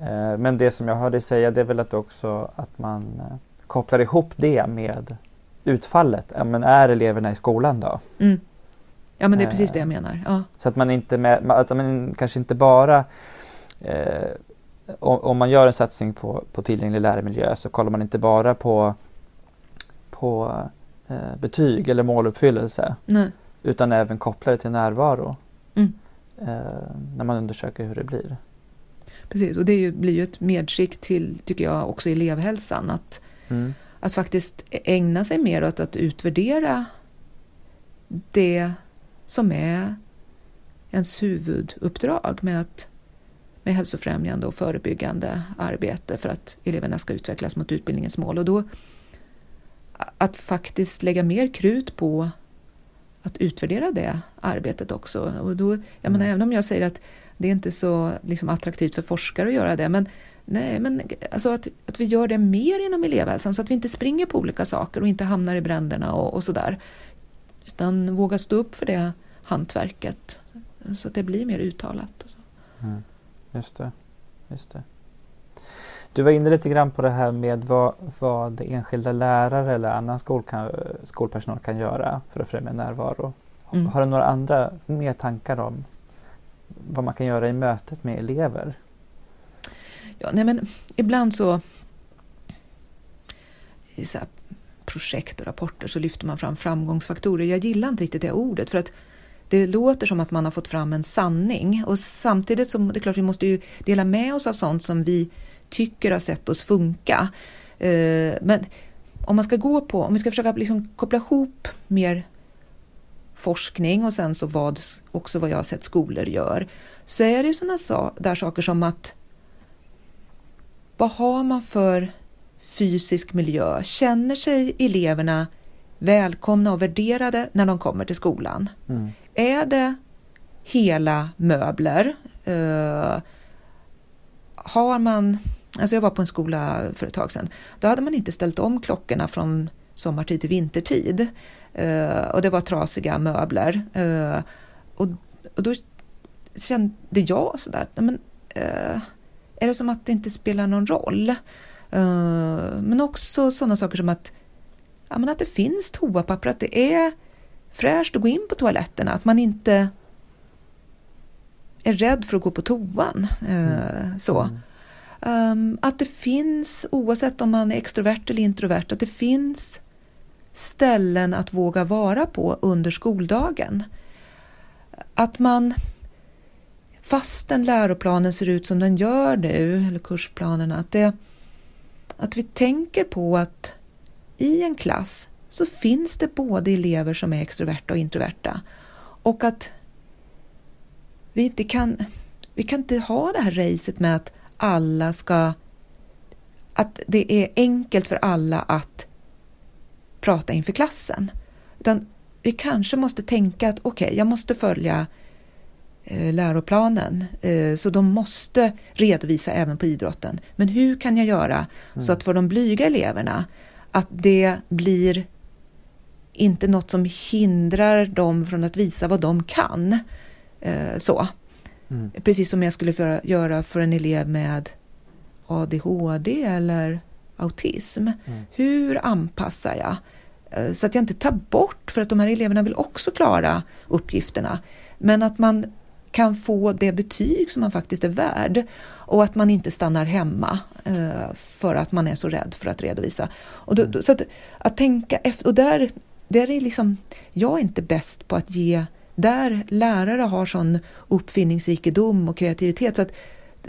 Eh, men det som jag hörde säga det är väl att också att man eh, kopplar ihop det med utfallet. Ja, men är eleverna i skolan då? Mm. Ja men det är precis det jag menar. Ja. Så att man inte med, alltså man kanske inte bara eh, om, man gör en satsning på, på tillgänglig lärmiljö så kollar man inte bara på, på eh, betyg eller måluppfyllelse. Nej. Utan även kopplar det till närvaro. Mm. Eh, när man undersöker hur det blir. Precis, och det ju, blir ju ett medskick till, tycker jag, också elevhälsan. Att, mm. att faktiskt ägna sig mer åt att utvärdera det som är ens huvuduppdrag med, att, med hälsofrämjande och förebyggande arbete för att eleverna ska utvecklas mot utbildningens mål. Och då att faktiskt lägga mer krut på att utvärdera det arbetet också. Och då, jag mm. menar, även om jag säger att det är inte så liksom, attraktivt för forskare att göra det, men, nej, men alltså att, att vi gör det mer inom elevhälsan så att vi inte springer på olika saker och inte hamnar i bränderna och, och sådär. Utan våga stå upp för det hantverket så att det blir mer uttalat. Mm. Just det. Just det. Du var inne lite grann på det här med vad, vad enskilda lärare eller annan skol kan, skolpersonal kan göra för att främja närvaro. Mm. Har du några andra mer tankar om vad man kan göra i mötet med elever? Ja, nej men ibland så i så projekt och rapporter så lyfter man fram framgångsfaktorer. Jag gillar inte riktigt det ordet för att det låter som att man har fått fram en sanning och samtidigt så det är klart vi måste ju dela med oss av sånt som vi tycker har sett oss funka. Eh, men om man ska gå på, om vi ska försöka liksom koppla ihop mer forskning och sen så vad, också vad jag har sett skolor gör, så är det sådana så, där saker som att vad har man för fysisk miljö? Känner sig eleverna välkomna och värderade när de kommer till skolan? Mm. Är det hela möbler? Uh, har man Alltså jag var på en skola för ett tag sedan. Då hade man inte ställt om klockorna från sommartid till vintertid. Uh, och det var trasiga möbler. Uh, och, och då kände jag sådär, men, uh, är det som att det inte spelar någon roll? men också sådana saker som att, ja, men att det finns toapapper, att det är fräscht att gå in på toaletterna, att man inte är rädd för att gå på toan. Mm. Så. Mm. Um, att det finns, oavsett om man är extrovert eller introvert, att det finns ställen att våga vara på under skoldagen. Att man, fastän läroplanen ser ut som den gör nu, eller kursplanerna, att, det, att vi tänker på att i en klass så finns det både elever som är extroverta och introverta. Och att vi inte kan, vi kan inte ha det här racet med att alla ska... Att det är enkelt för alla att prata inför klassen. Utan vi kanske måste tänka att okej, okay, jag måste följa eh, läroplanen, eh, så de måste redovisa även på idrotten. Men hur kan jag göra mm. så att för de blyga eleverna att det blir inte något som hindrar dem från att visa vad de kan. Eh, så. Mm. Precis som jag skulle göra för en elev med ADHD eller autism. Mm. Hur anpassar jag? Eh, så att jag inte tar bort, för att de här eleverna vill också klara uppgifterna. Men att man kan få det betyg som man faktiskt är värd och att man inte stannar hemma eh, för att man är så rädd för att redovisa. Och då, då, så att, att tänka efter, och där, där är liksom, jag är inte bäst på att ge, där lärare har sån uppfinningsrikedom och kreativitet så att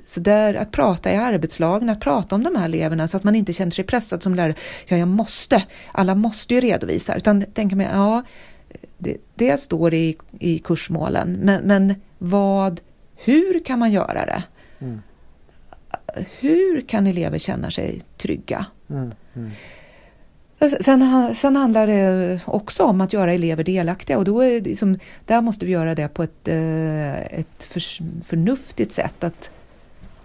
så där, att prata i arbetslagen, att prata om de här eleverna så att man inte känner sig pressad som lärare. Ja, jag måste, alla måste ju redovisa, utan tänka mig, ja, det, det står i, i kursmålen, men, men vad, hur kan man göra det? Mm. Hur kan elever känna sig trygga? Mm. Mm. Sen, sen, handlar det också om att göra elever delaktiga och då är liksom, där måste vi göra det på ett, eh, ett för, förnuftigt sätt. Att,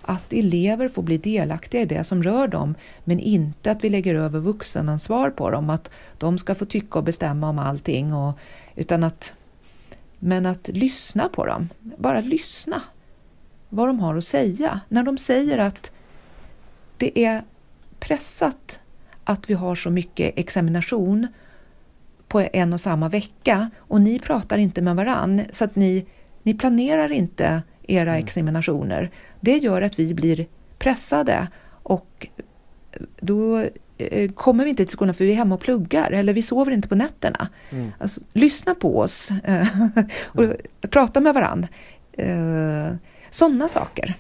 att elever får bli delaktiga i det som rör dem men inte att vi lägger över vuxenansvar på dem. Att de ska få tycka och bestämma om allting. Och, utan att, men att lyssna på dem. Bara lyssna vad de har att säga. När de säger att det är pressat att vi har så mycket examination på en och samma vecka och ni pratar inte med varann så att ni, ni planerar inte era mm. examinationer. Det gör att vi blir pressade och då eh, kommer vi inte till skolan för vi är hemma och pluggar eller vi sover inte på nätterna. Mm. Alltså, lyssna på oss och mm. prata med varann. Eh, Sådana saker.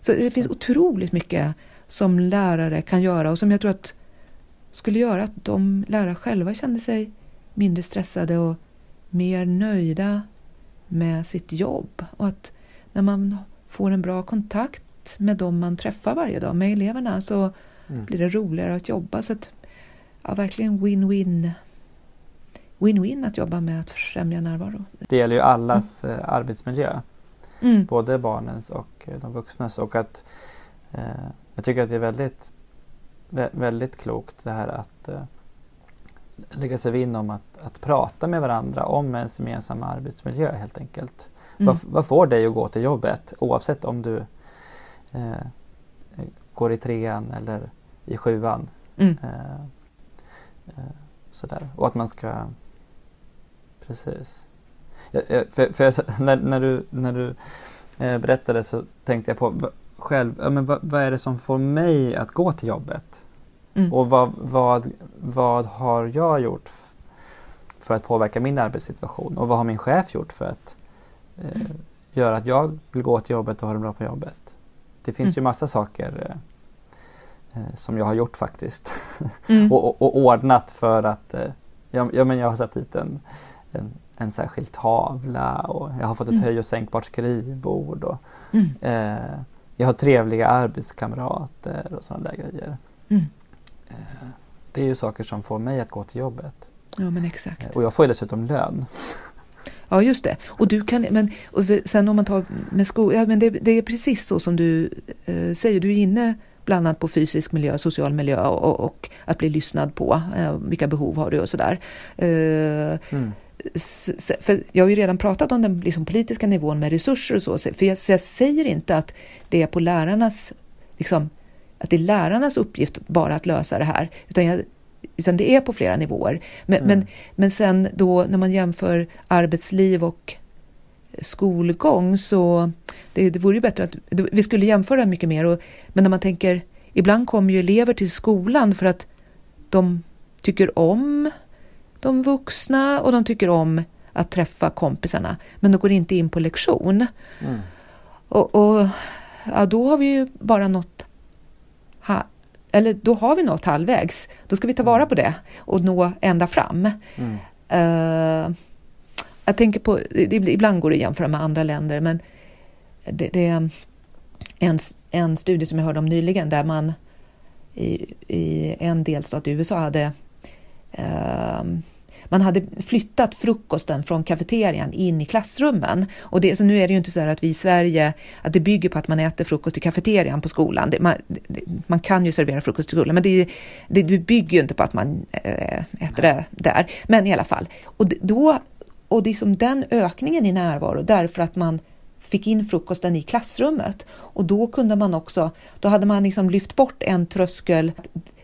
Så det finns otroligt mycket som lärare kan göra och som jag tror att skulle göra att de lärare själva kände sig mindre stressade och mer nöjda med sitt jobb. Och att när man får en bra kontakt med dem man träffar varje dag, med eleverna, så mm. blir det roligare att jobba. Så att, ja, verkligen win-win. Win-win att jobba med att främja närvaro. Det gäller ju allas mm. arbetsmiljö. Mm. Både barnens och eh, de vuxnas. Och att, eh, jag tycker att det är väldigt, väldigt klokt det här att eh, lägga sig vinn om att, att prata med varandra om ens gemensamma arbetsmiljö helt enkelt. Mm. Vad, vad, får dig att gå till jobbet oavsett om du eh, går i trean eller i sjuan? Mm. Eh, eh, sådär. Och att man ska... Precis. För, för jag, när, när du, när du eh, berättade så tänkte jag på själv, ja, men vad, vad, är det som får mig att gå till jobbet? Mm. Och vad, vad, vad har jag gjort för att påverka min arbetssituation? Och vad har min chef gjort för att eh, göra att jag vill gå till jobbet och ha det bra på jobbet? Det finns mm. ju massa saker eh, eh som jag har gjort faktiskt. Mm. och, och, och, ordnat för att eh, ja, ja, men jag har satt dit en, en en särskild tavla och jag har fått ett mm. höj och sänkbart skrivbord. Och, mm. eh, jag har trevliga arbetskamrater och sådana där grejer. Mm. Eh, det är ju saker som får mig att gå till jobbet. Ja men exakt. Eh, och jag får ju dessutom lön. Ja just det. Och du kan, men och sen om man tar med skolan, ja men det, det, är precis så som du eh, säger, du är inne bland annat på fysisk miljö, social miljö och, och att bli lyssnad på. Eh, vilka behov har du och sådär. Eh, mm för jag har ju redan pratat om den liksom politiska nivån med resurser och så, för jag, så jag säger inte att det är på lärarnas, liksom, att det är lärarnas uppgift bara att lösa det här, utan, jag, utan det är på flera nivåer. Men, mm. men, men sen då när man jämför arbetsliv och skolgång så det, det vore ju bättre att vi skulle jämföra mycket mer. Och, men när man tänker, ibland kommer ju elever till skolan för att de tycker om de vuxna och de tycker om att träffa kompisarna. Men de går inte in på lektion. Mm. Och, och ja, då har vi ju bara nått eller då har vi nått halvvägs. Då ska vi ta vara på det och nå ända fram. Mm. Uh, jag tänker på, ibland går det att jämföra med andra länder men det, det är en, en studie som jag hörde om nyligen där man i, i en delstat i USA hade uh, man hade flyttat frukosten från kafeterian in i klassrummen. Och det, så nu är det ju inte så att vi i Sverige, att det bygger på att man äter frukost i kafeterian på skolan. Det, man, det, man, kan ju servera frukost i skolan, men det, det, bygger ju inte på att man äh, äter det där. Men i alla fall. Och då och det är som den ökningen i närvaro därför att man fick in frukosten i klassrummet. Och då kunde man också, då hade man liksom lyft bort en tröskel.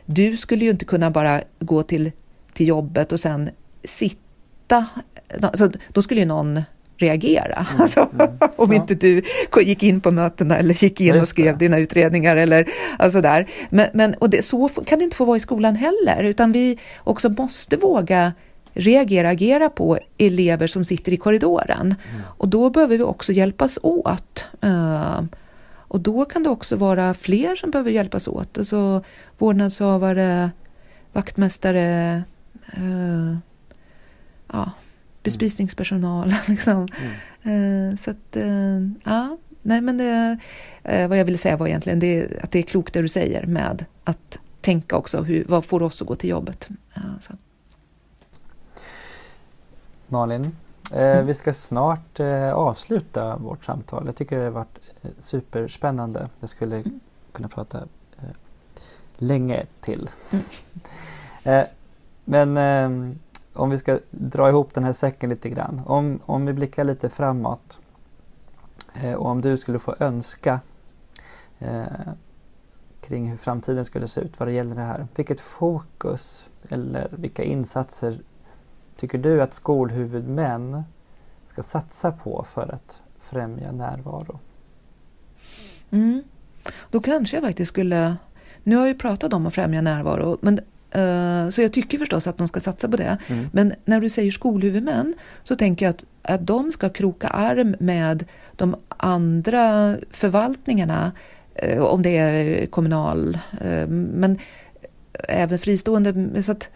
Du skulle ju inte kunna bara gå till, till jobbet och sen sitta. Alltså, då skulle ju någon reagera. Mm, alltså, mm, om ja. inte du gick in på mötena eller gick in och skrev dina utredningar eller alltså där. Men, men och det, så kan det inte få vara i skolan heller, utan vi också måste våga reagera, agera på elever som sitter i korridoren. Mm. Och då behöver vi också hjälpas åt. Uh, och då kan det också vara fler som behöver hjälpas åt. Alltså vårdnadshavare, vaktmästare, uh, ja, bespisningspersonal. Liksom. Mm. Uh, så att, ja, nej men det, vad jag ville säga var egentligen det, att det är klokt det du säger med att tänka också, hur, vad får oss att gå till jobbet? Så. Malin. Eh, mm. Vi ska snart eh, avsluta vårt samtal. Jag tycker det har varit eh, superspännande. Jag skulle mm. kunna prata eh, länge till. Mm. Eh, men eh, om vi ska dra ihop den här säcken lite grann. Om, om vi blickar lite framåt eh, och om du skulle få önska eh, kring hur framtiden skulle se ut vad det gäller det här. Vilket fokus eller vilka insatser tycker du att skolhuvudmän ska satsa på för att främja närvaro? Mm. Då kanske jag faktiskt skulle... Nu har jag ju pratat om att främja närvaro, men, så jag tycker förstås att de ska satsa på det. Mm. Men när du säger skolhuvudmän så tänker jag att, att de ska kroka arm med de andra förvaltningarna, uh, om det är kommunal, uh, men även fristående. Så att,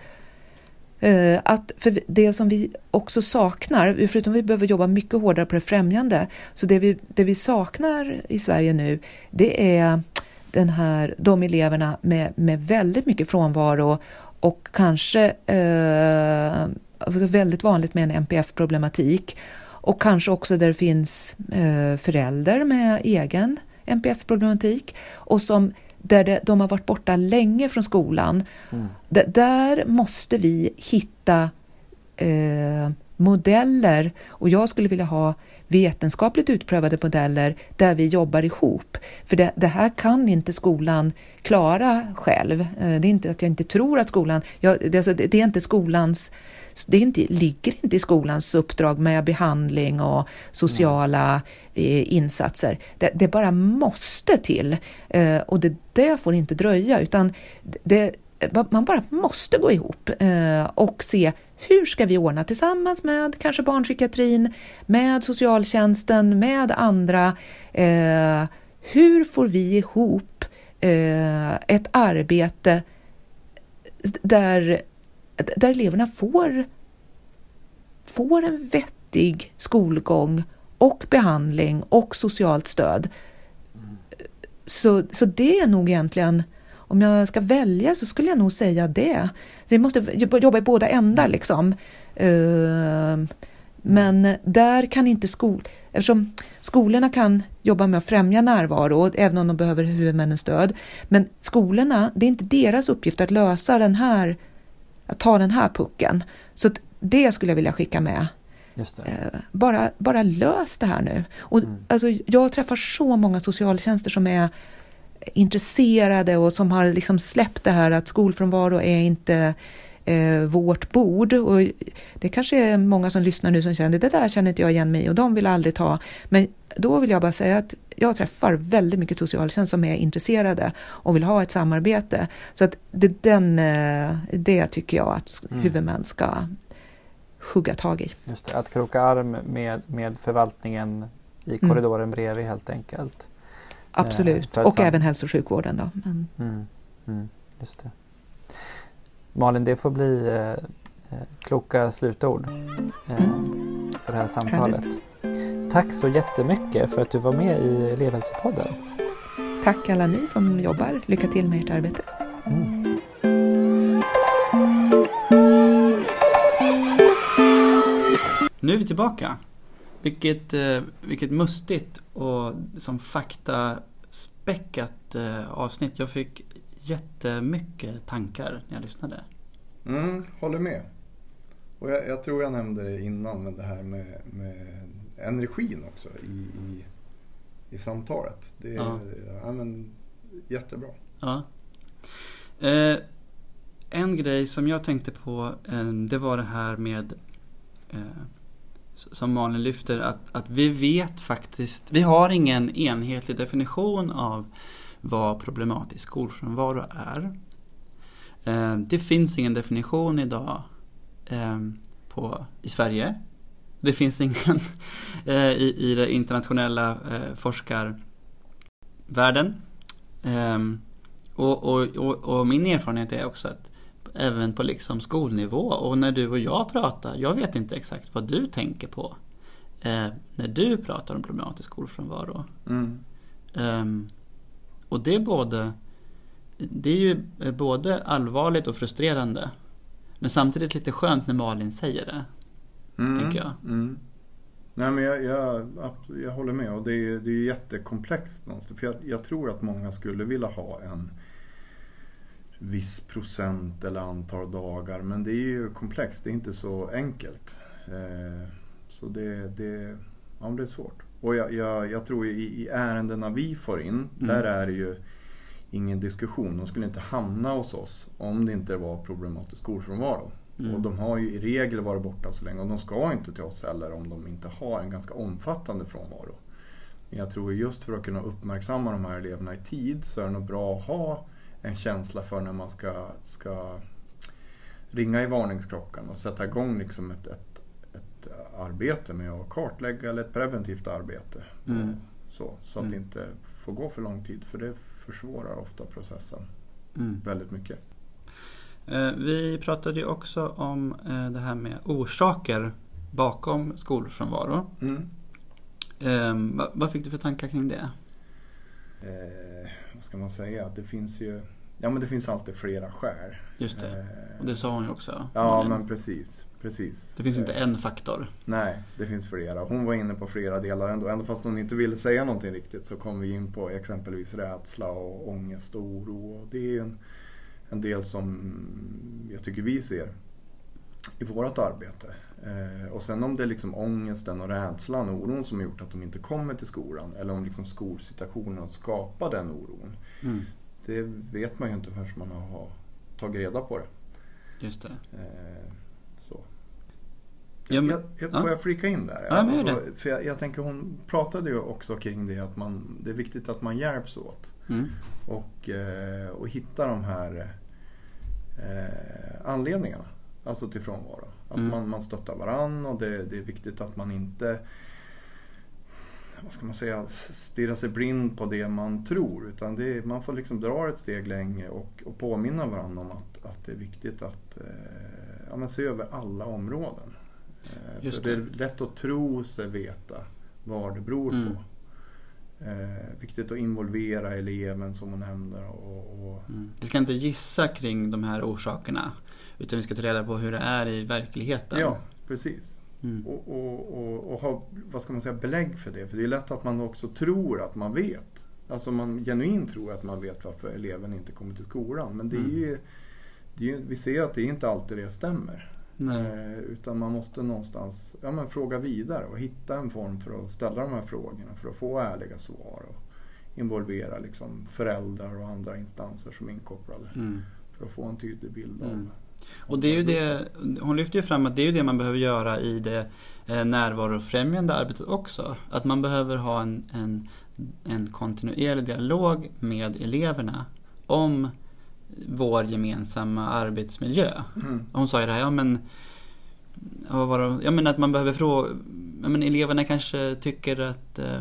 Eh, att för det som vi också saknar, förutom att vi behöver jobba mycket hårdare på det främjande, så det vi, det vi saknar i Sverige nu, det är den här, de eleverna med, med väldigt mycket frånvaro och kanske eh, väldigt vanligt med en NPF-problematik och kanske också där det finns eh, föräldrar med egen NPF-problematik och som där det, de har varit borta länge från skolan. Mm. Där måste vi hitta eh, modeller och jag skulle vilja ha vetenskapligt utprövade modeller där vi jobbar ihop. För det, det här kan inte skolan klara själv. Eh, det är inte att jag inte tror att skolan... Jag, det, alltså, det, är inte skolans det inte, ligger inte i skolans uppdrag med behandling och sociala eh, insatser. Det, det, bara måste till. Eh, och det, det får inte dröja utan det, man bara måste gå ihop eh, och se hur ska vi ordna tillsammans med kanske barnpsykiatrin, med socialtjänsten, med andra. Eh, hur får vi ihop eh, ett arbete där där eleverna får, får en vettig skolgång och behandling och socialt stöd. Så, så det är nog egentligen, om jag ska välja så skulle jag nog säga det. Så vi måste jobba i båda ändar liksom. Uh, men där kan inte skol... Eftersom skolorna kan jobba med att främja närvaro, även om de behöver huvudmännens stöd. Men skolorna, det är inte deras uppgift att lösa den här att ta den här pucken. Så det skulle jag vilja skicka med. Eh, bara, bara lös det här nu. Och, mm. alltså, jag träffar så många socialtjänster som är intresserade och som har liksom släppt det här att skolfrånvaro är inte eh, vårt bord. Och det kanske är många som lyssnar nu som känner det där känner inte jag igen mig och de vill aldrig ta. Men då vill jag bara säga att jag träffar väldigt mycket socialtjänst som är intresserade och vill ha ett samarbete. Så att det, den, eh, det tycker jag att mm. huvudmän ska hugga tag i. Just det, att kroka arm med, med förvaltningen i mm. korridoren mm. bredvid helt enkelt. Absolut, eh, och även hälso och sjukvården. Då. Men... Mm. Mm. Just det. Malin, det får bli eh, eh kloka slutord eh, för det här samtalet. Härligt. Tack så jättemycket för att du var med i Elevhälsopodden. Tack alla ni som jobbar. Lycka till med ert arbete. Mm. nu är vi tillbaka. Vilket, eh, vilket mustigt och som faktaspäckat eh, avsnitt. Jag fick jättemycket tankar när jag lyssnade. Mm, håller med. Och jag, jag, tror jag nämnde det innan, men det här med, med energin också i, i, i samtalet. Det är ja. Ja, men, jättebra. Ja. Eh, en grej som jag tänkte på, eh, det var det här med eh, som Malin lyfter, att, att vi vet faktiskt, vi har ingen enhetlig definition av vad problematisk skolfrånvaro är. Eh, det finns ingen definition idag eh, på, i Sverige. Det finns ingen eh, i, i den internationella forskarvärlden. Och, och, och, och, min erfarenhet är också att även på liksom skolnivå och när du och jag pratar, jag vet inte exakt vad du tänker på eh, när du pratar om problematisk skolfrånvaro. Mm. Um, och det är både det är ju både allvarligt och frustrerande. Men samtidigt lite skönt när Malin säger det. Mm, tänker jag. Mm. Nej men jag, jag, jag håller med och det är, det är jättekomplext någonstans. För jag, jag tror att många skulle vilja ha en viss procent eller antal dagar. Men det är ju komplext, det är inte så enkelt. Eh, så det, det, ja, det är svårt. Och jag, jag, jag tror i, i ärendena vi får in, mm. där är det ju ingen diskussion. De skulle inte hamna hos oss om det inte var problematisk skolfrånvaro. Mm. Och de har ju i regel varit borta så länge och de ska inte till oss heller om de inte har en ganska omfattande frånvaro. Men jag tror just för att kunna uppmärksamma de här eleverna i tid så är det nog bra att ha en känsla för när man ska, ska ringa i varningsklockan och sätta igång liksom ett, ett, ett arbete med att kartlägga eller ett preventivt arbete. Mm. Så, så att mm. det inte får gå för lång tid för det försvårar ofta processen mm. väldigt mycket. Eh, vi pratade ju också om eh, det här med orsaker bakom skolfrånvaro. Mm. Eh, vad fick du för tankar kring det? Eh, vad ska man säga? Det finns ju Ja men det finns alltid flera skäl. Just det. Och det sa hon ju också. Ja men precis. Precis. Det finns inte en faktor. Nej, det finns flera. Hon var inne på flera delar ändå. Ändå fast hon inte ville säga någonting riktigt så kom vi in på exempelvis rädsla och ångest och oro. Det är en, en del som jag tycker vi ser i vårt arbete. Eh, och sen om det är liksom ångesten och rädslan och oron som har gjort att de inte kommer till skolan eller om liksom skolsituationen skapar den oron. Mm. Det vet man ju inte förrän man har tagit reda på det. Just det. Eh, jag, jag, jag, får jag flika in där? Ja, alltså, för jag, jag, tänker hon pratade ju också kring det att man, det är viktigt att man hjälps åt. Mm. Och, eh, och hitta de här eh, anledningarna. Alltså till frånvaro. Att mm. man, man stöttar varann och det, det är viktigt att man inte vad ska man säga, stirra sig blind på det man tror. Utan det, man får liksom dra ett steg längre och, och påminna varandra om att, att det är viktigt att eh, ja, se över alla områden. Eh, för det. är lätt att tro sig veta vad det beror mm. på. Eh, viktigt att involvera eleven som hon nämner. Och, och... Mm. Vi ska inte gissa kring de här orsakerna. Utan vi ska ta reda på hur det är i verkligheten. Ja, precis. Mm. Och, och, och, och, ha vad ska man säga, belägg för det. För det är lätt att man också tror att man vet. Alltså man genuint tror att man vet varför eleven inte kommer till skolan. Men det är mm. ju, det är vi ser att det inte alltid det stämmer. Eh, utan man måste någonstans ja, men fråga vidare och hitta en form för att ställa de här frågorna för att få ärliga svar. Och involvera liksom föräldrar och andra instanser som är inkopplade. Mm. För att få en tydlig bild mm. av och det är ju det, hon lyfter ju fram att det är det man behöver göra i det eh, närvarofrämjande arbetet också. Att man behöver ha en, en, en kontinuerlig dialog med eleverna om vår gemensamma arbetsmiljö. Mm. Hon sa ju det här, ja men, vad var det? Ja, men att man behöver fråga, ja, men eleverna kanske tycker att eh,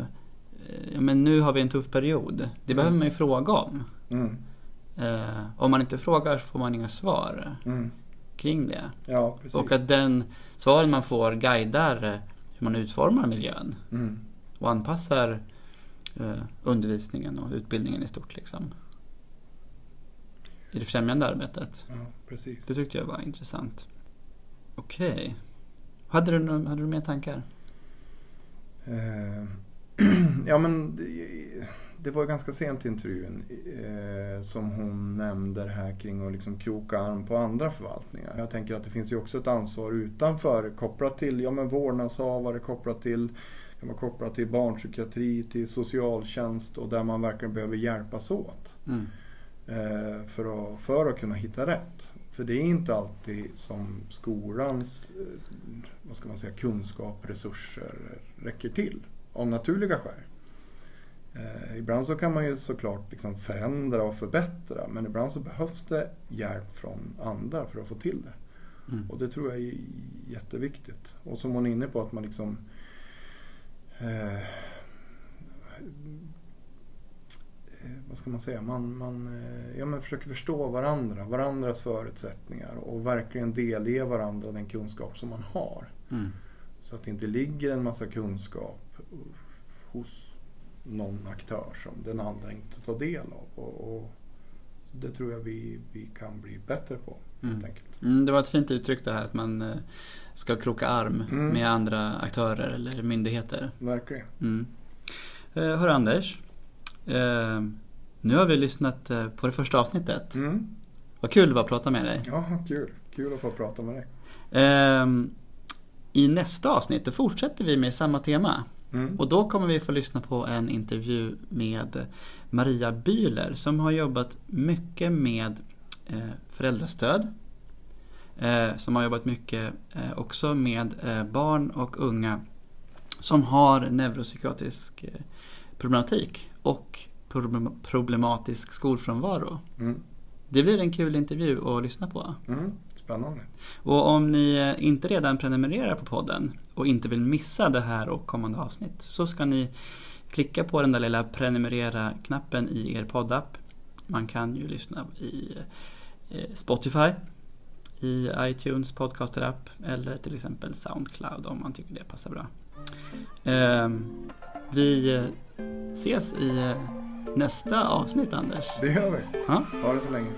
ja, men nu har vi en tuff period. Det mm. behöver man ju fråga om. Mm. Eh, om man inte frågar får man inga svar mm. kring det. Ja, och att den svaren man får guidar hur man utformar miljön. Mm. Och anpassar eh, undervisningen och utbildningen i stort. Liksom i det främjande arbetet. Ja, precis. Det tyckte jag var intressant. Okej. Okay. Hade du, hade du mer tankar? Eh, ja men det, det var ganska sent i intervjun eh, som hon nämnde det här kring att liksom kroka arm på andra förvaltningar. Jag tänker att det finns ju också ett ansvar utanför kopplat till ja, men vårdnadshavare, kopplat till kan vara kopplat till barnpsykiatri, till socialtjänst och där man verkligen behöver hjälpas åt. Mm. Eh, för, att, för att kunna hitta rätt. För det är inte alltid som skolans eh, vad ska man säga, kunskap, resurser räcker till av naturliga skäl. Eh, ibland så kan man ju såklart liksom förändra och förbättra men ibland så behövs det hjälp från andra för att få till det. Mm. Och det tror jag är jätteviktigt. Och som hon är inne på att man liksom eh, eh vad ska man säga, man, man eh, ja, men försöker förstå varandra, varandras förutsättningar och verkligen delge varandra den kunskap som man har. Mm. Så att det inte ligger en massa kunskap hos någon aktör som den andra inte tar del av. Och, och det tror jag vi, vi kan bli bättre på. Mm. Mm, det var ett fint uttryck det här att man eh, ska kroka arm Mm. med andra aktörer eller myndigheter. Verkligen. Mm. Eh, hör Anders. Eh, nu har vi lyssnat eh, på det första avsnittet. Mm. Vad kul det var att prata med dig. Ja, kul. Kul att få prata med dig. Ehm, I nästa avsnitt då fortsätter vi med samma tema. Mm. Och då kommer vi få lyssna på en intervju med Maria Bühler som har jobbat mycket med eh, föräldrastöd. Eh, som har jobbat mycket eh, också med barn och unga som har neuropsykiatrisk problematik och problem- problematisk skolfrånvaro. Mm. Det blir en kul intervju att lyssna på. Mm. Spännande. Och om ni eh, inte redan prenumererar på podden och inte vill missa det här och kommande avsnitt så ska ni klicka på den där lilla prenumerera-knappen i er poddapp. Man kan ju lyssna i eh, Spotify, i iTunes podcaster-app eller till exempel Soundcloud om man tycker det passar bra. Ehm, Vi eh, ses i nästa avsnitt Anders. Det gör vi. Ja. Ha det så länge.